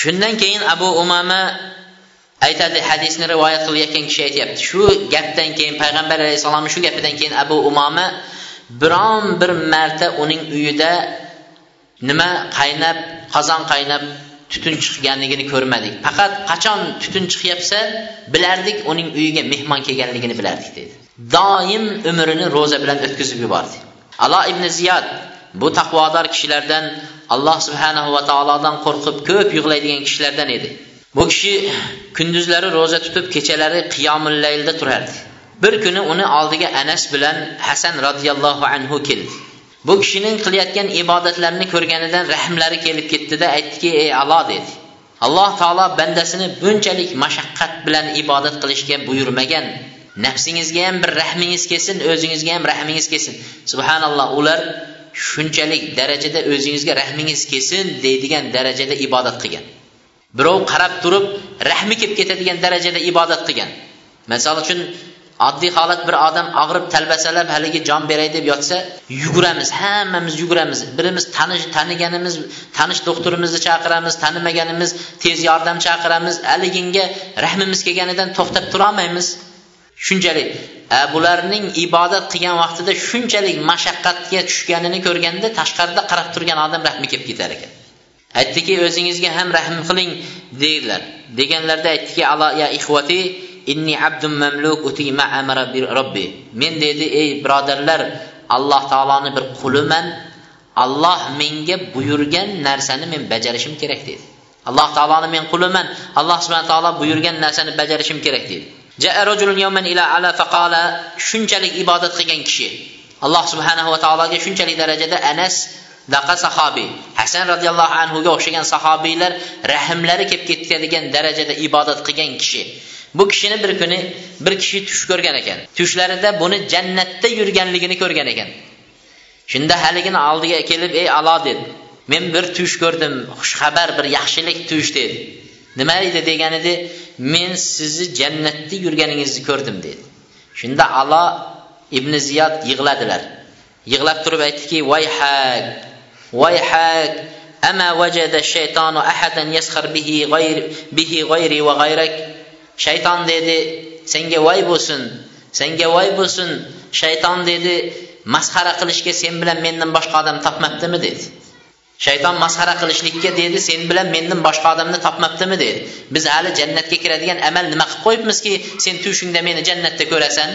Shundan keyin abu umama aytadi hadisni rivoyat qilayotgan kishi aytyapti. Shu gapdan keyin payg'ambar alayhissalomni shu gapidan keyin abu umoma biron bir marta uning uyida nima qaynab qozon qaynab tutun chiqqanligini ko'rmadik. Faqat qachon tutun chiqyapsa bilardik uning uyiga mehmon kelganligini bilardik dedi. Doim umrini ro'za bilan o'tkazib yubordi alo ibn ziyod bu taqvodor kishilardan alloh subhanahu va taolodan qo'rqib ko'p yig'laydigan kishilardan edi. Bu kishi kunduzlari ro'za tutib kechalari qiyomillaylda turardi. Bir kuni uni oldiga anas bilan hasan roziyallohu anhu keldi. Bu kishining qilayotgan ibodatlarini ko'rganidan rahmlari kelib ketdida aytdiki ey alo dedi. Alloh taolo bandasini bunchalik mashaqqat bilan ibodat qilishga buyurmagan. Nafsingizga ham bir rahmingiz kelsin o'zingizga ham rahmingiz kelsin. Subhanalloh ular shunchalik darajada o'zingizga rahmingiz kelsin deydigan darajada ibodat qilgan. Birov qarab turib rahmi kelib ketadigan darajada ibodat qilgan. Misol uchun oddiy holat bir odam og'rib talbasalab haligi jon beray deb yotsa yuguramiz hammamiz yuguramiz. Birimiz tanish taniganimiz tanish doktorimizni chaqiramiz tanimaganimiz tez yordam chaqiramiz. Haliginga rahmimiz kelganidan to'xtab turolmaymiz. Shunchalik bularning ibodat qilgan vaqtida shunchalik mashaqqatga tushganini ko'rganda tashqarida qarab turgan odam rahmi kelib ketar ekan. Aytdiki o'zingizga ham rahm qiling deydilar. Deganlarida aytdiki ala ya ixvati inni abdum mamluk utima amara bir robbi men dedi ey birodarlar alloh taoloni bir quliman. Alloh menga buyurgan narsani men bajarishim kerak dedi alloh taoloni men quliman. Alloh subhana taolo buyurgan narsani bajarishim kerak dedi shunchalik ibodat qilgan kishi. Alloh subhanahu va taologa shunchalik darajada anas daqa sahobiy. Hasan roziyallohu anhuga o'xshagan sahobiylar rahmlari kelib ketadigan darajada ibodat qilgan kishi. Bu kishini bir kuni bir kishi tush ko'rgan ekan. Tushlarida buni jannatda yurganligini ko'rgan ekan. Shunda haligini oldiga kelib ey alo dedi. Men bir tush ko'rdim xushxabar bir yaxshilik tush dedi. Nima edi? degan edi. Men sizni jannatda yurganingizni ko'rdim dedi. Shunda alo ibn ziyod yig'ladilar. Yig'lab turib aytdiki vayhak vayhak ama vajada shaytonu ahadan yaskhar bihi g'ayri bihi g'ayri va g'ayrak. Shayton dedi senga voy bo'lsin senga voy bo'lsin shayton dedi masxara qilishga sen bilan mendan boshqa odam topmabdimi? dedi. Shayton masxara qilishlikka dedi sen bilan mendan boshqa odamni topmabdimi? dedi. Biz hali jannatga kiradigan amal nima qilib qo'yibmizki sen tushingda meni jannatda ko'rasan?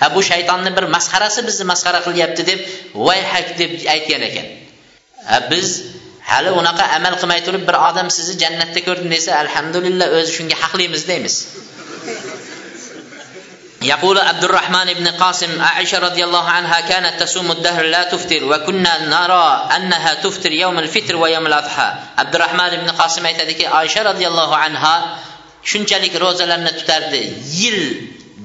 Ha bu shaytonni bir masxarasi bizni masxara qilyapti deb vay hak deb aytgan ekan. Ha biz hali unaqa amal qilmay turib bir odam sizni jannatda ko'rdim desa alhamdulillah o'zi shunga haqlimiz deymiz يقول عبد الرحمن بن قاسم عائشة رضي الله عنها كانت تصوم الدهر لا تفطر وكنا نرى أنها تفطر يوم الفطر ويوم الأضحى عبد الرحمن بن قاسم aytadiki Aisha roziyallohu anha shunchalik ro'zalarni tutardi yil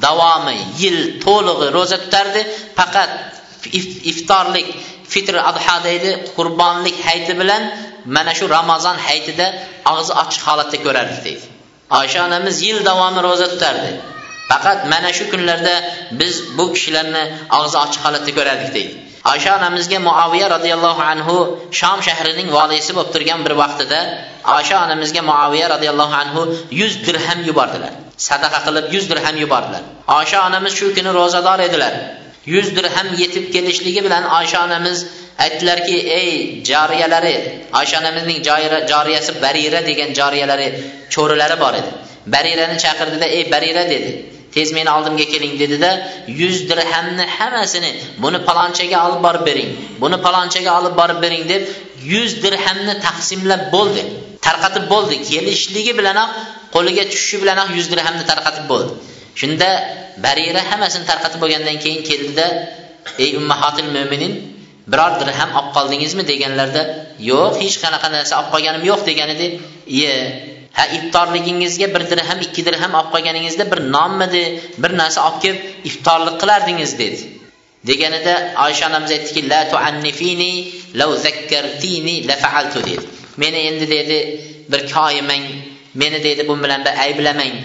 davomi yil to'lig'i ro'za tutardi faqat iftorlik fitr adha deydi qurbonlik hayti bilan mana shu ramazon haytida og'zi ochiq holatda ko'rardik deydi. Oysha onamiz yil davomi ro'za tutardi. Faqat mana shu kunlarda biz bu kishilarni og'zi ochiq holatda ko'rardik deydi. Oysha onamizga muaviya roziyallohu anhu shom shahrining voliysi bo'lib turgan bir vaqtida oysha onamizga muaviya roziyallohu anhu yuz dirham yubordilar. Sadaqa qilib yuz dirham yubordilar. Oysha onamiz shu kuni ro'zador edilar. Yuz dirham yetib kelishligi bilan oysha onamiz aytdilarki ey jariyalari, oysha onamizning jariyasi barira degan jariyalari, cho'rilari bor edi. Barirani chaqirdida ey barira dedi. Tez meni oldimga keling dedida yuz dirhamni hammasini buni palonchaga olib borib bering buni palonchaga olib borib bering deb yuz dirhamni taqsimlab bo'ldi. Tarqatib bo'ldi. Kelishligi bilanoq qo'liga tushishi bilanoq yuz dirhamni tarqatib bo'ldi. Shunda barira hammasini tarqatib bo'lgandan keyin keldida ey ummahotil mo'minin biror dirham olib qoldingizmi? deganlarida yo'q hech qanaqa narsa olib qolganim yo'q degan edi iye ha iftorligingizga bir dirham ikki dirham olib qolganingizda bir nonmidi bir narsa olib kelib iftorlik qilardingiz dedi. Deganida oysha onamiz aytdiki la tuannifini law zakkartini la fa'altu dedi. Meni endi dedi bir koyimang meni dedi bu bilan bir ayblamang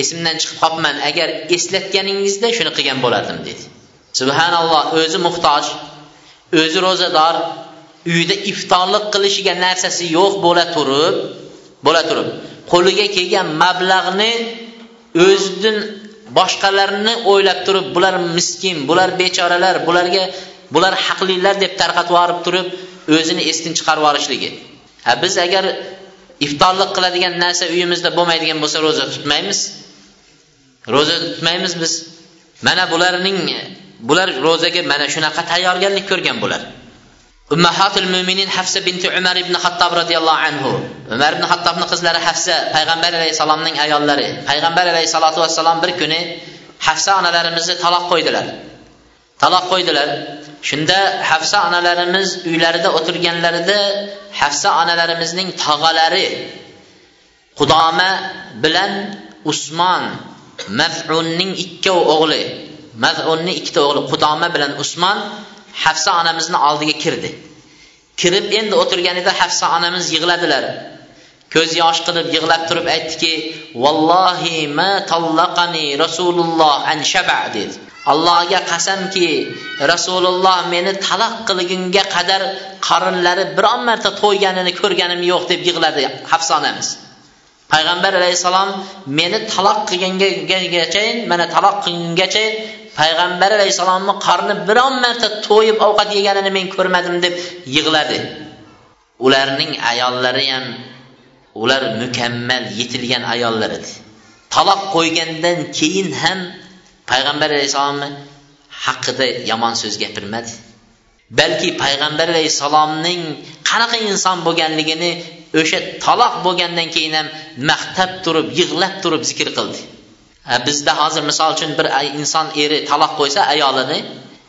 esimdan chiqib qolibman agar eslatganingizda shuni qilgan bo'lardim dedi. Subhanalloh o'zi muhtoj o'zi ro'zador uyida iftorlik qilishiga narsasi yo'q bo'la turib bo'la turib qo'liga kelgan mablag'ni o'zidan boshqalarni o'ylab turib bular miskin bular bechoralar bularga bular haqlilar deb tarqatib yuborib turib o'zini esdan chiqarib yuborishligi. Ha biz agar iftorlik qiladigan narsa uyimizda bo'lmaydigan bo'lsa ro'za tutmaymiz. Ro'za tutmaymiz biz. Mana bularning bular ro'zaga mana shunaqa tayyorgarlik ko'rgan bular. Ummahatul mo'minin hafsa binti umar ibn hattob roziyallohu anhu. Umar ibn hattobni qizlari hafsa payg'ambar alayhissalomning ayollari. Payg'ambar alayhissalotu vassalom bir kuni hafsa onalarimizni taloq qo'ydilar. Taloq qo'ydilar. Shunda hafsa onalarimiz uylarida o'tirganlarida hafsa onalarimizning tog'alari qudoma bilan usmon maf'unning ikkov o'g'li mazunni ikkita o'g'li qudoma bilan usmon hafsa onamizni oldiga kirdi. Kirib endi o'tirganida hafsa onamiz yig'ladilar. Ko'z yosh qilib yig'lab turib aytdiki vallohi ma tallaqani rasululloh an shaba dedi. Allohga qasamki rasululloh meni taloq qilgunga qadar qorinlari biron marta to'yganini ko'rganim yo'q deb yig'ladi hafsa onamiz. Payg'ambar alayhissalom meni taloq qilgangagacha mana taloq qilgungacha payg'ambar alayhissalomni qorni biron marta to'yib ovqat yeganini men ko'rmadim deb yig'ladi. Ularning ayollari ham ular mukammal yetilgan ayollar edi. Taloq qo'ygandan keyin ham payg'ambar alayhissalomni haqida yomon so'z gapirmadi. Balki payg'ambar alayhissalomning qanaqa inson bo'lganligini o'sha taloq bo'lgandan keyin ham maqtab turib yig'lab turib zikr qildi. Bizda hozir misol uchun bir inson eri taloq qo'ysa ayolini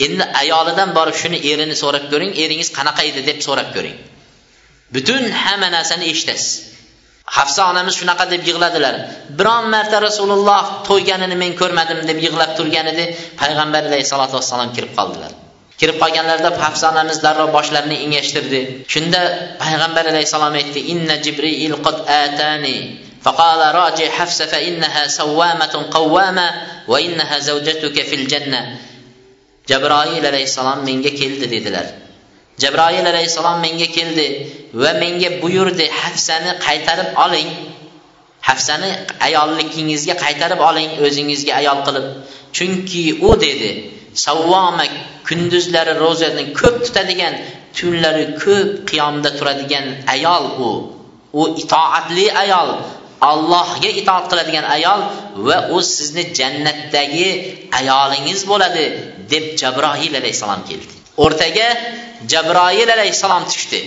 endi ayolidan borib shuni erini so'rab ko'ring eringiz qanaqa edi deb so'rab ko'ring. Butun hamma narsani eshitasiz. Hafsa onamiz shunaqa deb yig'ladilar. Biron marta rasululloh to'yganini men ko'rmadim deb yig'lab turgan edi payg'ambar alayhisalotu vassalom kirib qoldilar. kirib qolganlarida hafsa onamiz darrov boshlarini engashtirdi shunda payg'ambar alayhissalom aytdi inna jibril qad atani فقال راجع حفصة فإنها سوامة قوامة وإنها زوجتك في الجنة jabroil alayhissalom menga keldi dedilar jabroil alayhissalom menga keldi va menga buyurdi hafsani qaytarib oling hafsani ayolligingizga qaytarib oling o'zingizga ayol qilib chunki u dedi savvoma kunduzlari ro'zani ko'p tutadigan tunlari ko'p qiyomda turadigan ayol u. U itoatli ayol allohga itoat qiladigan ayol va u sizni jannatdagi ayolingiz bo'ladi deb jabroil alayhissalom keldi. O'rtaga jabroil alayhissalom tushdi.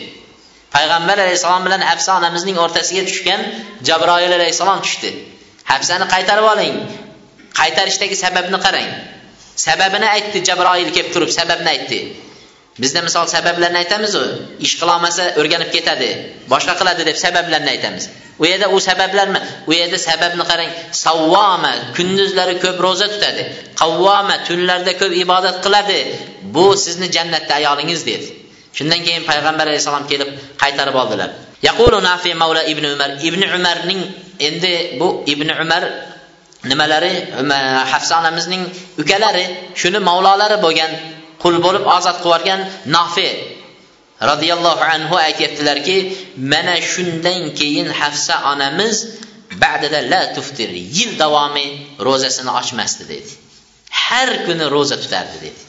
Payg'ambar alayhissalom bilan hafsa onamizning o'rtasiga tushgan jabroil alayhissalom tushdi. Hafsani qaytarib oling. Qaytarishdagi sababni qarang. Sababini aytdi jabroil kelib turib sababni aytdi. Bizda misol sabablarni aytamizu ish qilolmasa o'rganib ketadi. Boshqa qiladi deb sabablarni aytamiz. U yerda u sabablarmi? U yerda sababni qarang savvoma kunduzlari ko'p ro'za tutadi. Qavvoma tunlarda ko'p ibodat qiladi. Bu sizni jannatda ayolingiz dedi shundan keyin payg'ambar alayhissalom kelib qaytarib oldilar. Yaqulu nafi mavla ibn umar. Ibn umarning endi bu ibn umar nimalari hafsa onamizning ukalari shuni mavlolari bo'lgan qul bo'lib ozod qilib yuborgan nofi roziyallohu anhu aytyaptilarki mana shundan keyin hafsa onamiz ba'dida la tuftir yil davomi ro'zasini ochmasdi dedi. Har kuni ro'za tutardi dedi.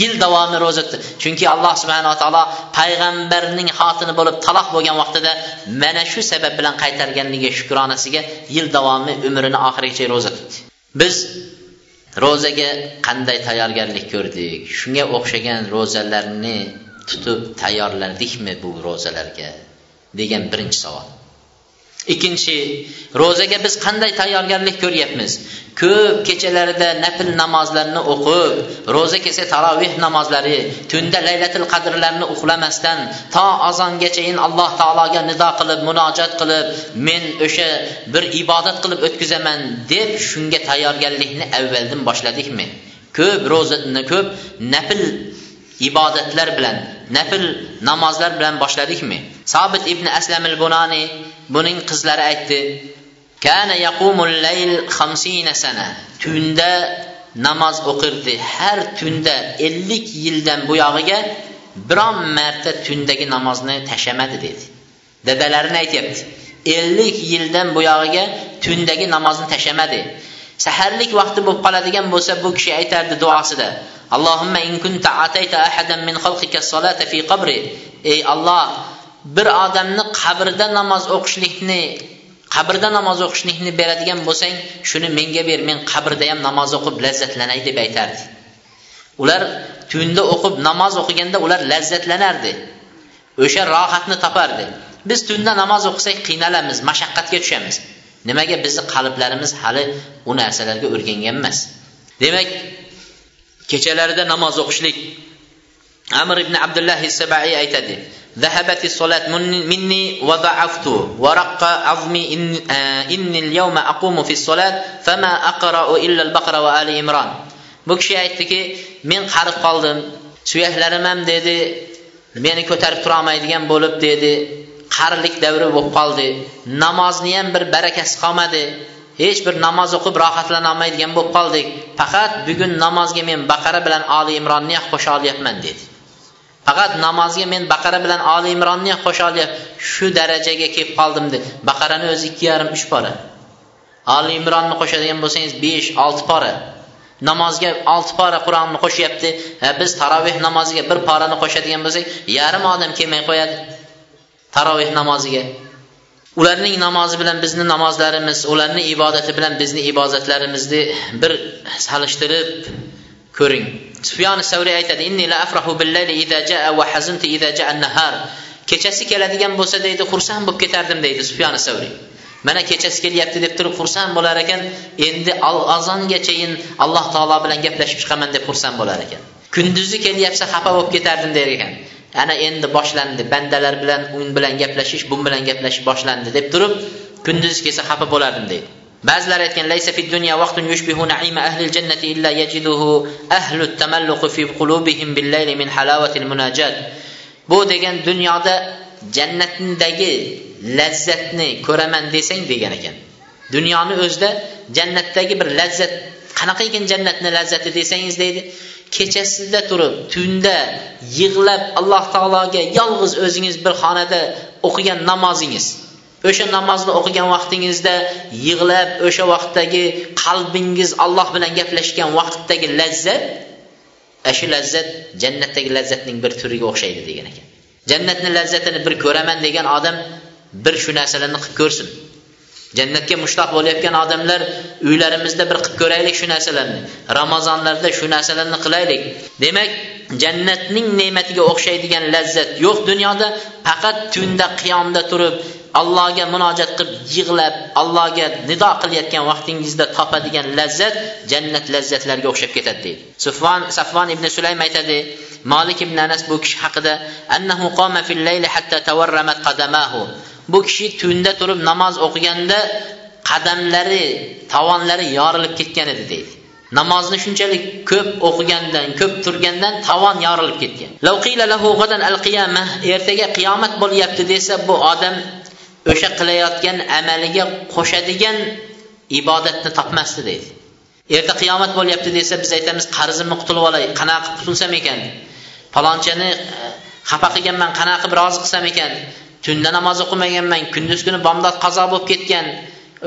Yil davomi ro'za chunki alloh subhanava taolo payg'ambarning xotini bo'lib taloq bo'lgan vaqtida mana shu sabab bilan qaytarganligiga shukronasiga yil davomi umrini oxirigacha ro'za tutdi biz ro'zaga qanday tayyorgarlik ko'rdik? Shunga o'xshagan ro'zalarni tutib tayyorlandikmi bu ro'zalarga? degan birinchi savol. Ikkinchi ro'zaga biz qanday tayyorgarlik ko'ryapmiz? Ko'p kechalarida nafl namozlarni o'qib ro'za kelsa taroveh namozlari tunda laylatil qadrlarni uxlamasdan to azongachayin alloh taologa nido qilib munojat qilib men o'sha bir ibodat qilib o'tkazaman deb shunga tayyorgarlikni avvaldan boshladikmi? Ko'p ro'zani ko'p nafl ibodatlar bilan nafl namozlar bilan boshladikmi? Sobit ibn aslam al bunani buning qizlari aytdi kana yaqumul layl 50 sana. Tunda namoz o'qirdi. Har tunda 50 yildan buyog'iga biron marta tundagi namozni tashlamadi dedi. Dadalarini aytyapti 50 yildan buyog'iga tundagi namozni tashlamadi. Saharlik vaqti bo'lib qoladigan bo'lsa bu kishi aytardi duosida. Allohimma in kunta atayta ahadan min xalqika solata fi qabri. Ey alloh bir odamni qabrda namoz o'qishlikni qabrda namoz o'qishlikni beradigan bo'lsang shuni menga ber men qabrda ham namoz o'qib lazzatlanay deb aytardi. Ular tunda o'qib namoz o'qiganda ular lazzatlanardi. O'sha rohatni topardi. Biz tunda namoz o'qisak qiynalamiz mashaqqatga tushamiz. nimaga bizni qalblarimiz hali u narsalarga o'rgangan emas demak kechalarida namoz o'qishlik amr ibn abdullah sabai aytadi ذهبت الصلاة مني وضعفت ورق عظمي إن إني اليوم أقوم في الصلاة فما أقرأ إلا البقرة وآل إمران bu kishi aytdiki men qarib qoldim suyaklarim ham dedi meni ko'tarib turolmaydigan bo'lib dedi Qarilik davri bo'lib qoldi. Namozni ham bir barakasi qolmadi. Hech bir namoz o'qib rohatlanolmaydigan bo'lib qoldik. Faqat bugun namozga men baqara bilan oli imronni qo'sha olyapman dedi. Faqat namozga men baqara bilan oli imronni qo'sha olyapman shu darajaga kelib qoldim dedi. Baqarani o'zi ikki yarim uch pora. Oli imronni qo'shadigan bo'lsangiz besh olti pora. Namozga olti pora qur'onni qo'shyapti. E, biz taroveh namoziga bir porani qo'shadigan bo'lsak yarim odam kelmay qo'yadi. Taroveh namoziga. Ularning namozi bilan bizni namozlarimiz ularni ibodati bilan bizni ibodatlarimizni bir solishtirib ko'ring. Sufyon savriy aytadi inni la afrahu billayli idza jaa va hazuntu idza jaa an-nahar. Kechasi keladigan bo'lsa deydi xursand bo'lib ketardim deydi sufyon savriy mana kechasi kelyapti deb turib xursand bo'lar ekan endi azongachayin alloh taolo bilan gaplashib chiqaman deb xursand bo'lar ekan. Kunduzi kelyapsa xafa bo'lib ketardim der ekan. Ana endi boshlandi bandalar bilan un bilan gaplashish bu bilan gaplashish boshlandi deb turib kunduzi kelsa xafa bo'lardim deydi. Ba'zilar aytgan laysa fid dunya vaqtun yushbihu na'ima ahli jannati illa yajiduhu ahlu tamalluq fi qulubihim bil layli min halawati al munajat. Bu degan dunyoda jannatdagi lazzatni ko'raman desang degan ekan. Dunyoni o'zida jannatdagi bir lazzat qanaqa ekan jannatni lazzati desangiz deydi kechasida turib tunda yig'lab alloh taologa yolg'iz o'zingiz bir xonada o'qigan namozingiz. O'sha namozni o'qigan vaqtingizda yig'lab o'sha vaqtdagi qalbingiz alloh bilan gaplashgan vaqtdagi lazzat shu lazzat jannatdagi lazzatning bir turiga o'xshaydi degan ekan. Jannatni lazzatini bir ko'raman degan odam bir shu narsalarni qilib ko'rsin. Jannatga mushtoq bo'layotgan odamlar uylarimizda bir qilib ko'raylik shu narsalarni. Ramazonlarda shu narsalarni qilaylik. Demak jannatning ne'matiga o'xshaydigan lazzat yo'q dunyoda. Faqat tunda qiyomda turib allohga munojat qilib yig'lab allohga nido qilayotgan vaqtingizda topadigan lazzat jannat lazzatlariga o'xshab ketadi deydi. Sufvon safvon ibn sulaym aytadi molik ibn anas bu kishi haqida annahu qoma fil layli hatta tawarramat qadamahu. Bu kishi tunda turib namoz o'qiganda qadamlari tovonlari yorilib ketgan edi deydi. Namozni shunchalik ko'p o'qigandan ko'p turgandan tovon yorilib ketgan. Ertaga qiyomat bo'lyapti desa bu odam o'sha qilayotgan amaliga qo'shadigan ibodatni topmasdi deydi. Erta qiyomat bo'lyapti desa biz aytamiz qarzimni qutulib olay qanaqa qilib qutulsam ekan? Palonchani e, xafa qilganman qanaqa qilib rozi qilsam ekan? Tunda namoz o'qimaganman kunduz kuni bomdod qazo bo'lib ketgan.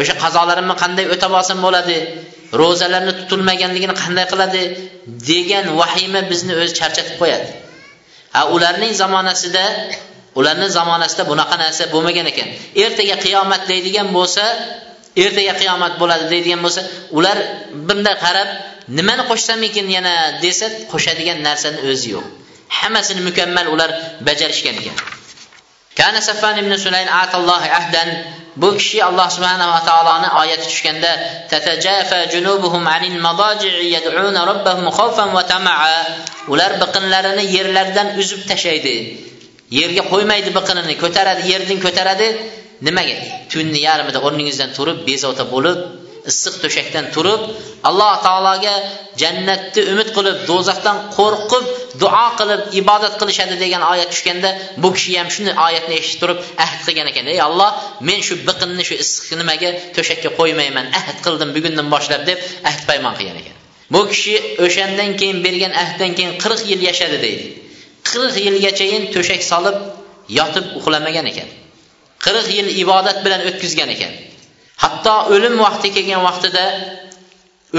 O'sha qazolarimni qanday o'tab olsam bo'ladi? Ro'zalarni tutilmaganligini qanday qiladi? Degan vahima bizni o'zi charchatib qo'yadi. Ha ularning zamonasida ularni zamonasida bunaqa narsa bo'lmagan ekan. Ertaga qiyomat deydigan bo'lsa ertaga qiyomat bo'ladi deydigan bo'lsa ular bunday qarab nimani qo'shsam ekan yana desa qo'shadigan narsani o'zi yo'q. Hammasini mukammal ular bajarishgan ekan. Kana Saffan ibn Sulayl atallohi ahdan. Bu kishi Alloh subhanahu va taoloni oyati tushganda tatajafa junubuhum anil madaji'i yad'una rabbahum khawfan va tama'a ular biqinlarini yerlardan uzib tashlaydi yerga qo'ymaydi biqinini ko'taradi yerdan ko'taradi. Nimaga? Tunni yarmida o'rningizdan turib bezovta bo'lib issiq to'shakdan turib alloh taologa jannatni umid qilib do'zaxdan qo'rqib duo qilib ibodat qilishadi degan oyat tushganda bu kishi ham shuni oyatni eshitib turib ahd qilgan ekan. Ey alloh men shu biqinni shu issiq nimaga to'shakka qo'ymayman ahd qildim bugundan boshlab deb ahd paymon qilgan ekan. Bu kishi o'shandan keyin bergan ahddan keyin qirq yil yashadi deydi. Qirq yilgachayin to'shak solib yotib uxlamagan ekan. Qirq yil ibodat bilan o'tkazgan ekan. Hatto o'lim vaqti kelgan vaqtida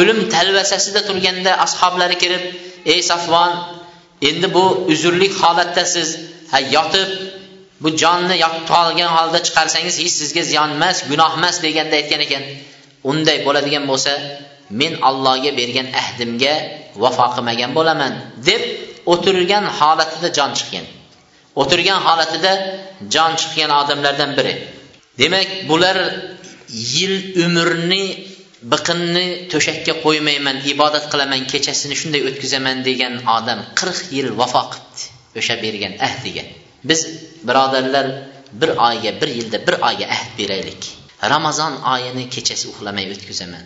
o'lim talvasasida turganda ashoblari kirib ey safvon endi bu uzrlik holatdasiz ha yotib bu jonni qolgan holda chiqarsangiz hech sizga ziyon emas gunoh emas deganda aytgan ekan. Unday bo'ladigan bo'lsa men allohga bergan ahdimga vafo qilmagan bo'laman deb o'tirgan holatida jon chiqgan. O'tirgan holatida jon chiqgan odamlardan biri. Demak bular yil umrni biqinni to'shakka qo'ymayman ibodat qilaman kechasini shunday o'tkazaman degan odam qirq yil vafo qilibdi o'sha bergan ahdiga. Biz birodarlar bir oyga bir yilda bir oyga ahd beraylik. Ramazon oyini kechasi uxlamay o'tkazaman.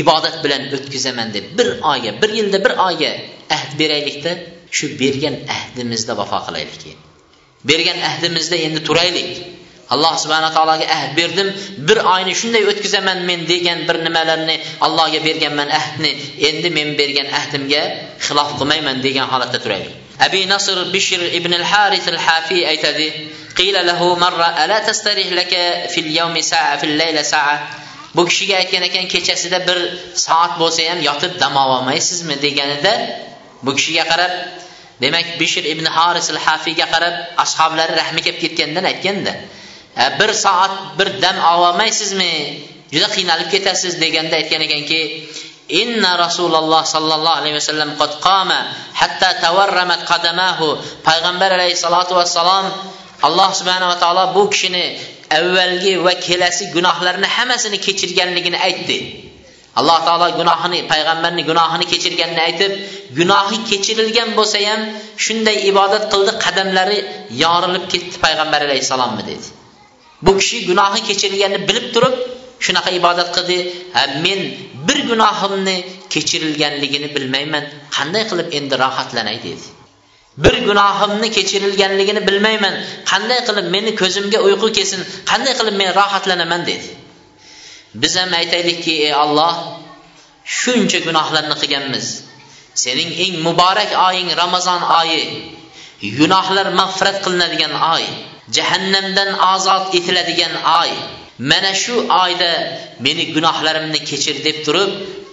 Ibodat bilan o'tkazaman deb bir oyga bir yilda bir oyga ahd beraylikda shu bergan ahdimizda vafo qilaylik. Bergan ahdimizda endi turaylik. Alloh subhana taologa ahd berdim. Bir oyni shunday o'tkazaman men degan bir nimalarni allohga berganman ahdni endi men bergan ahdimga xilof qilmayman degan holatda turaylik. Abi nasr bishr ibn al haris al hafiy aytadi qila lahu marra ala tastarih laka fil yawmi sa'a fil layla sa'a? Bu kishiga aytgan ekan kechasida bir soat bo'lsa ham yotib dam ololmaysizmi? deganida bu kishiga qarab demak bishr ibn haris al hafiyga qarab ashoblari rahmi kelib ketgandan aytganda E, bir soat bir dam ololmaysizmi juda qiynalib ketasiz deganda aytgan ekanki inna rasululloh sollallohu alayhi vasallam qad qama hatta tavarramat qadamahu. Payg'ambar alayhissalotu vassalom alloh subhanava taolo bu kishini avvalgi va kelasi gunohlarni hammasini kechirganligini aytdi. Alloh taolo gunohini payg'ambarni gunohini kechirganini aytib gunohi kechirilgan bo'lsa ham shunday ibodat qildi qadamlari yorilib ketdi payg'ambar alayhissalomni dedi. Bu kishi gunohi kechirilganini bilib turib shunaqa ibodat qildi. Ha men bir gunohimni kechirilganligini bilmayman. Qanday qilib endi rohatlanay dedi. Bir gunohimni kechirilganligini bilmayman. Qanday qilib meni ko'zimga uyqu kelsin? Qanday qilib men rohatlanaman dedi. Biz ham aytaylikki ey olloh shuncha gunohlarni qilganmiz. Sening eng muborak oying ramazon oyi gunohlar mag'firat qilinadigan oy. Jahannamdan ozod etiladigan oy. Mana shu oyda meni gunohlarimni kechir deb turib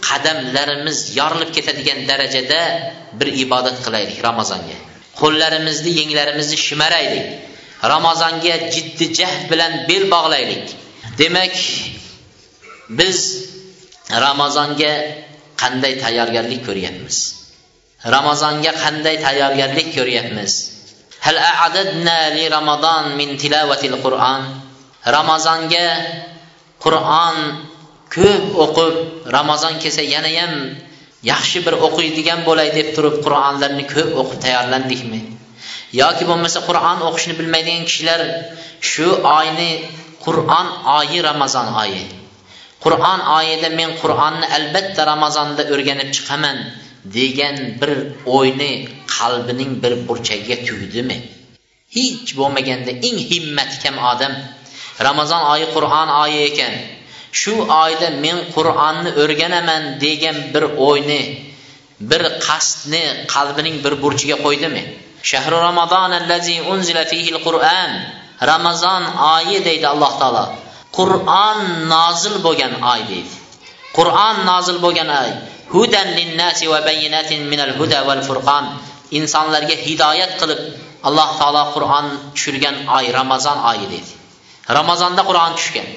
qadamlarimiz yorilib ketadigan darajada bir ibodat qilaylik ramazonga. Qo'llarimizni yenglarimizni shimaraylik. Ramazonga jiddi jahd bilan bel bog'laylik. Demak biz ramazonga qanday tayyorgarlik ko'ryapmiz? Ramazonga qanday tayyorgarlik ko'ryapmiz? Hal a'adadna li Ramazan min tilovatil qur'on ramazonga qur'on ko'p o'qib ramazon kelsa yanayam yaxshi bir o'qiydigan bo'lay deb turib qur'onlarni ko'p o'qib tayyorlandikmi? Yoki bo'lmasa qur'on o'qishni bilmaydigan kishilar shu oyni qur'on oyi ramazon oyi. Qur'on oyida men qur'onni albatta ramazonda o'rganib chiqaman. Degan bir o'yni qalbining bir burchagiga tugdimi? Hech bo'lmaganda eng himmatkam odam ramazon oyi qur'on oyi ekan. Shu oyda men qur'onni o'rganaman degan bir o'yni bir qasdni qalbining bir burchiga qo'ydimi? Shahru ramazon allazi unzila fihi qur'an ramazon oyi deydi alloh taolo. Qur'on nozil bo'lgan oy deydi. Qur'on nozil bo'lgan oy. Hudan linnasi va bayinatin minal huda val furqon insonlarga hidoyat qilib alloh taolo qur'on tushirgan oy ramazon oyi deydi ramazonda qur'on tushgan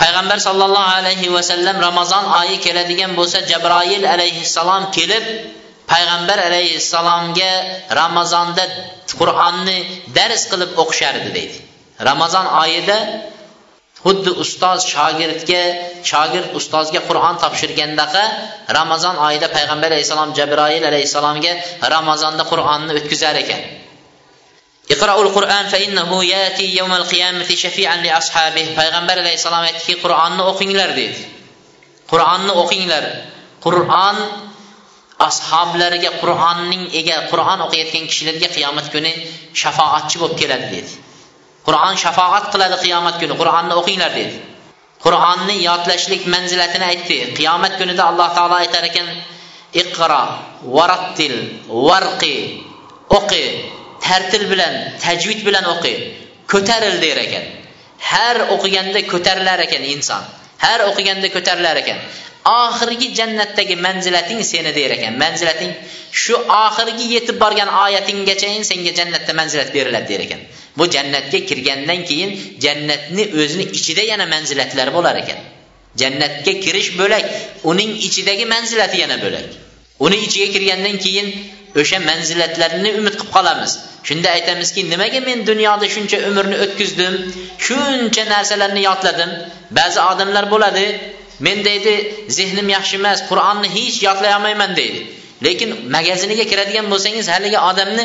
payg'ambar sollallohu alayhi vasallam ramazon oyi keladigan bo'lsa jabroil alayhissalom kelib payg'ambar alayhissalomga ramazonda qur'onni dars qilib o'qishardi deydi ramazon oyida xuddi ustoz shogirdga shogird ustozga qur'on topshirgandaqa ramazon oyida payg'ambar alayhissalom jabroil alayhissalomga ramazonda qur'onni o'tkazar ekan. Iqroul qur'an fainnahu yati yawmal qiyamati shafi'an li ashabihi. Payg'ambar alayhissalom aytdiki qur'onni o'qinglar dedi. Qur'onni o'qinglar. Qur'on ashoblariga qur'onning ega qur'on o'qiyotgan kishilarga qiyomat kuni shafoatchi bo'lib keladi dedi. Qur'an şəfaət qıladı qiyamət günü. Qur'anı oxuyunlar deyir. Qur'anı yadləşlik mənzilətinə etdi. Qiyamət günü də Allah Taala etərəkən iqra, varattil, varqi, oqi, tərtil bilən, təcvid bilən oqi, kötəril deyirəkən. Hər oxuyanda kötərilərəkən insan. Har o'qiganda ko'tarilar ekan. Oxirgi jannatdagi manzilating seni der ekan. Manzilating shu oxirgi yetib borgan oyatinggachayin senga jannatda manzilat beriladi der ekan. Bu jannatga kirgandan keyin jannatni o'zini ichida yana manzilatlar bo'lar ekan. Jannatga kirish bo'lak uning ichidagi manzilati yana bo'lak. Uni ichiga kirgandan keyin o'sha manzilatlarni umid qilib qolamiz. Shunda aytamizki nimaga men dunyoda shuncha umrni o'tkazdim shuncha narsalarni yodladim? Ba'zi odamlar bo'ladi men deydi zehnim yaxshi emas qur'onni hech yodlay olmayman deydi. Lekin magaziniga kiradigan bo'lsangiz haligi odamni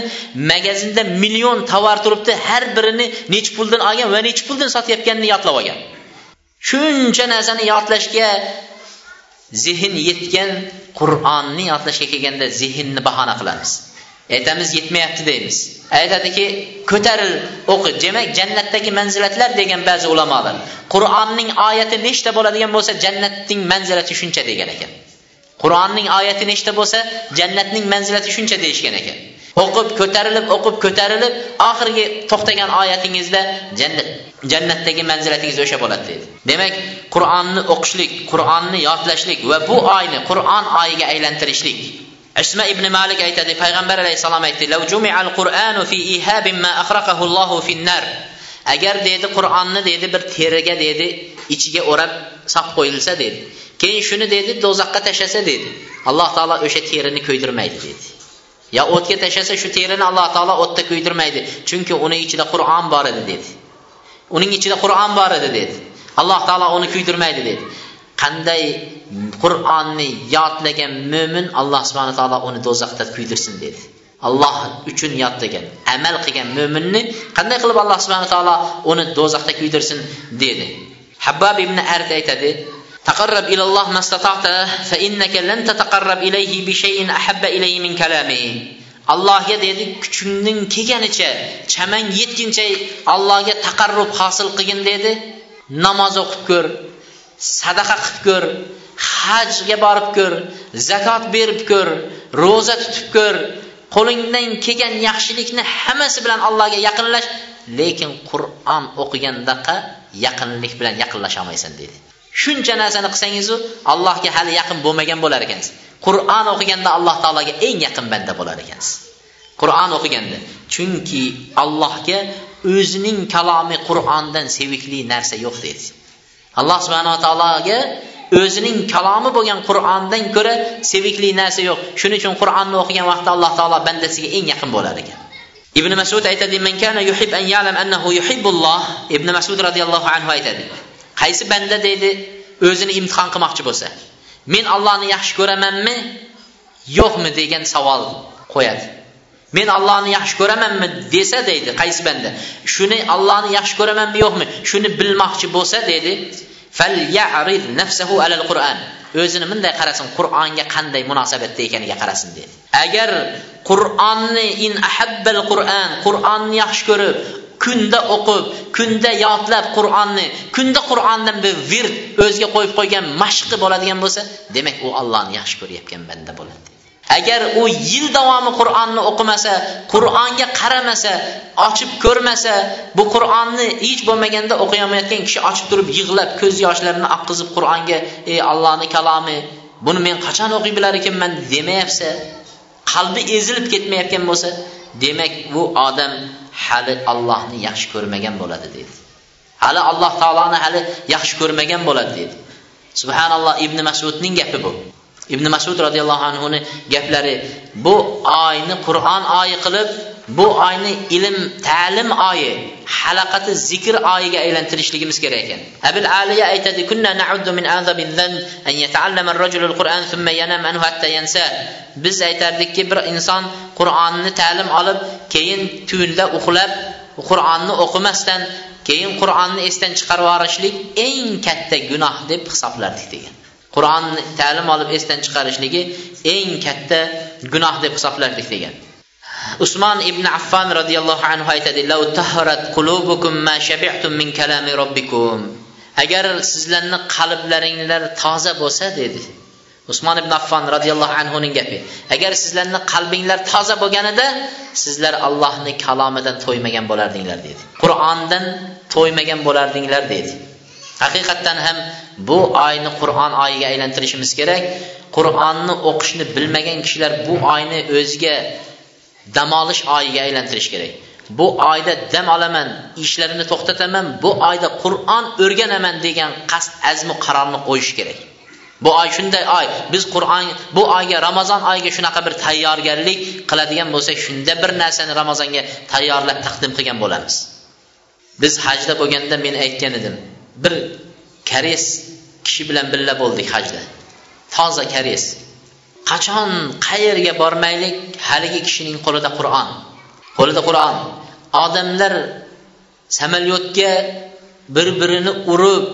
magazinda million tovar turibdi har birini nechi puldan olgan va nechi puldan sotayotganini yodlab olgan. Shuncha narsani yodlashga zehn yetgan qur'onni yodlashga kelganda zehnni bahona qilamiz. Aytamiz yetmayapti deymiz. Aytadiki ko'taril o'qi. Demak jannatdagi manzilatlar degan ba'zi ulamolar qur'onning oyati nechta bo'ladigan bo'lsa jannatning manzilati shuncha degan ekan. Qur'onning oyati nechta bo'lsa jannatning manzilati shuncha deyishgan ekan. O'qib ko'tarilib o'qib ko'tarilib oxirgi to'xtagan oyatingizda jannat jannatdagi manzilatingiz o'sha bo'ladi dedi. demak qur'onni o'qishlik qur'onni yodlashlik va bu oyni qur'on oyiga aylantirishlik isma ibn malik aytadi payg'ambar alayhissalom aytdi agar dedi qur'onni dedi bir teriga dedi ichiga o'rab solib qo'yilsa dedi. keyin shuni dedi do'zaxga tashlasa dedi. alloh taolo o'sha terini kuydirmaydi dedi. Yo o'tga tashlasa shu terini alloh taolo o'tda kuydirmaydi. Chunki uni ichida qur'on bor edi dedi. Uning ichida qur'on bor edi dedi. Alloh taolo uni kuydirmaydi dedi. Qanday qur'onni yodlagan mo'min alloh subhana taolo uni do'zaxda kuydirsin dedi. Alloh uchun yodlagan amal qilgan mo'minni qanday qilib alloh subhana taolo uni do'zaxda kuydirsin dedi. Habbab ibn arda aytadi تقرب إلى الله ما استطعت فإنك لن تتقرب إليه بشيء أحب إليه من كلامه allohga dedi kuchingning kelganicha chamang yetguncha allohga taqarrub hosil qilgin dedi namoz o'qib ko'r sadaqa qilib ko'r hajga borib ko'r zakot berib ko'r ro'za tutib ko'r qo'lingdan kelgan yaxshilikni hammasi bilan allohga yaqinlash lekin qur'on o'qigandaqa yaqinlik bilan yaqinlasha olmaysan dedi Shuncha narsani qilsangizu allohga hali yaqin bo'lmagan bo'lar ekansiz. Qur'on o'qiganda alloh taologa eng yaqin banda bo'lar ekansiz. Qur'on o'qiganda. Chunki allohga o'zining kalomi qur'ondan sevikli narsa yo'q deydi alloh subhanava taologa o'zining kalomi bo'lgan qur'ondan ko'ra sevikli narsa yo'q. Shuning uchun qur'onni o'qigan vaqtda alloh taolo bandasiga eng yaqin bo'lar ekan. Ibn masud aytadi ibn masud roziyallohu anhu aytadi Haysi bəndə deyildi, özünü imtihan qılmaqçı bolsa. Men Allahni yaxşı görəmənmi? Yoxmu deyən sual qoyadı. Men Allahni yaxşı görəmənmi desə deyildi, qaysı bəndə. Şunu Allahni yaxşı görəmənmi, yoxmu? Şunu bilmaqçı bolsa deyildi. Fəlyarid nəfsəhu aləl-Qur'an. Özünü minday qarasın, Qur'anğa qanday münasibətdə ekəniga qarasin deyildi. Əgər Qur'anni in ahabbal Qur'an, Qur'anni yaxşı görüb, kunda o'qib kunda yodlab qur'onni kunda qur'ondan bir virt o'ziga qo'yib qo'ygan mashqi bo'ladigan bo'lsa demak u ollohni yaxshi ko'rayotgan banda bo'ladi. Agar u yil davomi qur'onni o'qimasa qur'onga qaramasa ochib ko'rmasa bu qur'onni hech bo'lmaganda o'qiolmayotgan kishi ochib turib yig'lab ko'z yoshlarini oqqizib qur'onga ey allohni kalomi buni men qachon o'qiy bilar ekanman demayapsa qalbi ezilib ketmayotgan bo'lsa demak bu odam hali Allohni yaxshi ko'rmagan bo'ladi dedi hali alloh taoloni hali yaxshi ko'rmagan bo'ladi dedi subhanalloh ibn masudning gapi bu. Ibn masud roziyallohu ning gaplari bu oyni qur'on oyi qilib bu oyni ilm ta'lim oyi halaqati zikr oyiga aylantirishligimiz kerak ekan. Abil aliya aytadi kunna na'uddu min azabi dhan an yata'allama ar-rajulu al-qur'an thumma yanam anhu hatta yansa. Biz aytardikki bir inson qur'onni ta'lim olib keyin tunda uxlab qur'onni o'qimasdan keyin qur'onni esdan chiqarib yuborishlik eng katta gunoh deb hisoblardik degan. Qur'onni ta'lim olib esdan chiqarishligi eng katta gunoh deb hisoblardik degan. Usmon ibn affon roziyallohu anhu aytadi min kalami robbikum. Agar sizlarni qalblaringlar toza bo'lsa dedi. Usmon ibn affon roziyallohu anhuning gapi agar sizlarni qalbinglar toza bo'lganida sizlar allohni kalomidan to'ymagan bo'lardinglar dedi. Qur'ondan to'ymagan bo'lardinglar dedi. Haqiqatdan ham bu oyni qur'on oyiga aylantirishimiz kerak. Qur'onni o'qishni bilmagan kishilar bu oyni o'ziga dam olish oyiga aylantirish kerak. Bu oyda dam olaman ishlarimni to'xtataman bu oyda qur'on o'rganaman degan qasd azmu qarorni qo'yish kerak. Bu oy shunday oy. Biz qur'on bu oyga ramazon oyiga shunaqa bir tayyorgarlik qiladigan bo'lsak shunda bir narsani ramazonga tayyorlab taqdim qilgan bo'lamiz. Biz hajda bo'lganda men aytgan edim bir koreys kishi bilan birga bo'ldik hajda. Toza koreys qachon qayerga bormaylik? Haligi kishining qo'lida qur'on. Qo'lida qur'on. Odamlar samolyotga bir birini urib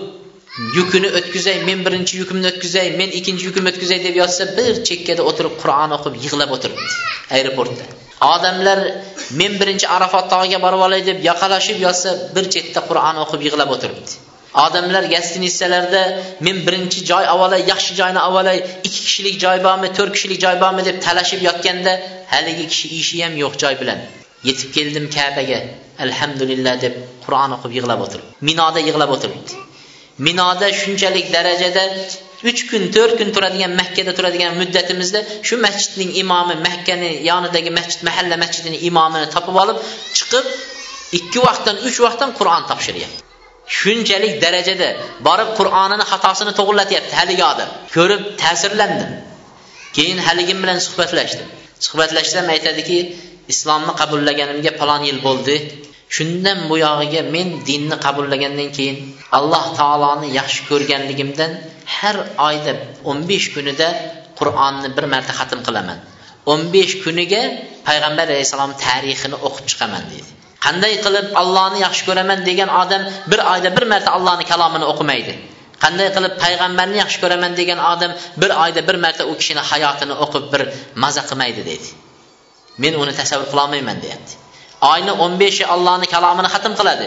yukini o'tkazay men birinchi yukimni o'tkazay men ikkinchi yukimni o'tkazay deb yotsa bir chekkada o'tirib qur'on o'qib yig'lab o'tiribdi aeroportda. Odamlar men birinchi arafat tog'iga borib olay deb yoqalashib yotsa bir chetda qur'on o'qib yig'lab o'tiribdi. Odamlar gostinitsalarda men birinchi joy avvalay yaxshi joyni avvalay ikki kishilik joy bormi to'rt kishilik joy bormi? deb talashib yotganda haligi kishi ishi ham yo'q joy bilan. Yetib keldim kabaga. Alhamdulillah deb qur'on o'qib yig'lab o'tirib minoda yig'lab o'tiribdi. Minoda shunchalik darajada uch kun to'rt kun turadigan makkada turadigan muddatimizda shu masjidning imomi makkani yonidagi masjid mahalla masjidini imomini topib olib chiqib ikki vaqtdan uch vaqtdan qur'on topshiryapti shunchalik darajada borib qur'onini xatosini to'g'irlatyapti haligi odam. Ko'rib ta'sirlandim. Keyin haligim bilan suhbatlashdim. Suhbatlashsam aytadiki islomni qabullaganimga palon yil bo'ldi. Shundan buyog'iga men dinni qabullagandan keyin alloh taoloni yaxshi ko'rganligimdan har oyda o'n besh kunida qur'onni bir marta xatm qilaman. o'n besh kuniga payg'ambar alayhissalom tarixini o'qib chiqaman deydi qanday qilib allohni yaxshi ko'raman degan odam bir oyda bir marta allohni kalomini o'qimaydi? Qanday qilib payg'ambarni yaxshi ko'raman degan odam bir oyda bir marta u kishini hayotini o'qib bir maza qilmaydi deydi. Men uni tasavvur qilolmayman deyapti. Oyni o'n beshi allohni kalomini xatm qiladi.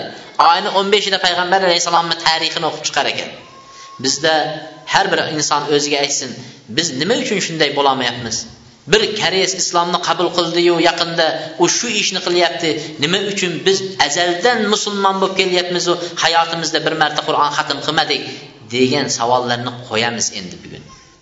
Oyni o'n beshida payg'ambar alayhissalomni tarixini o'qib chiqar ekan. Bizda har bir inson o'ziga aytsin biz nima uchun shunday bo'lolmayapmiz bir koreys islomni qabul qildiyu yaqinda u shu ishni qilyapti. Nima uchun biz azaldan musulmon bo'lib kelyapmizu hayotimizda bir marta qur'on xatm qilmadik degan savollarni qo'yamiz endi bugun.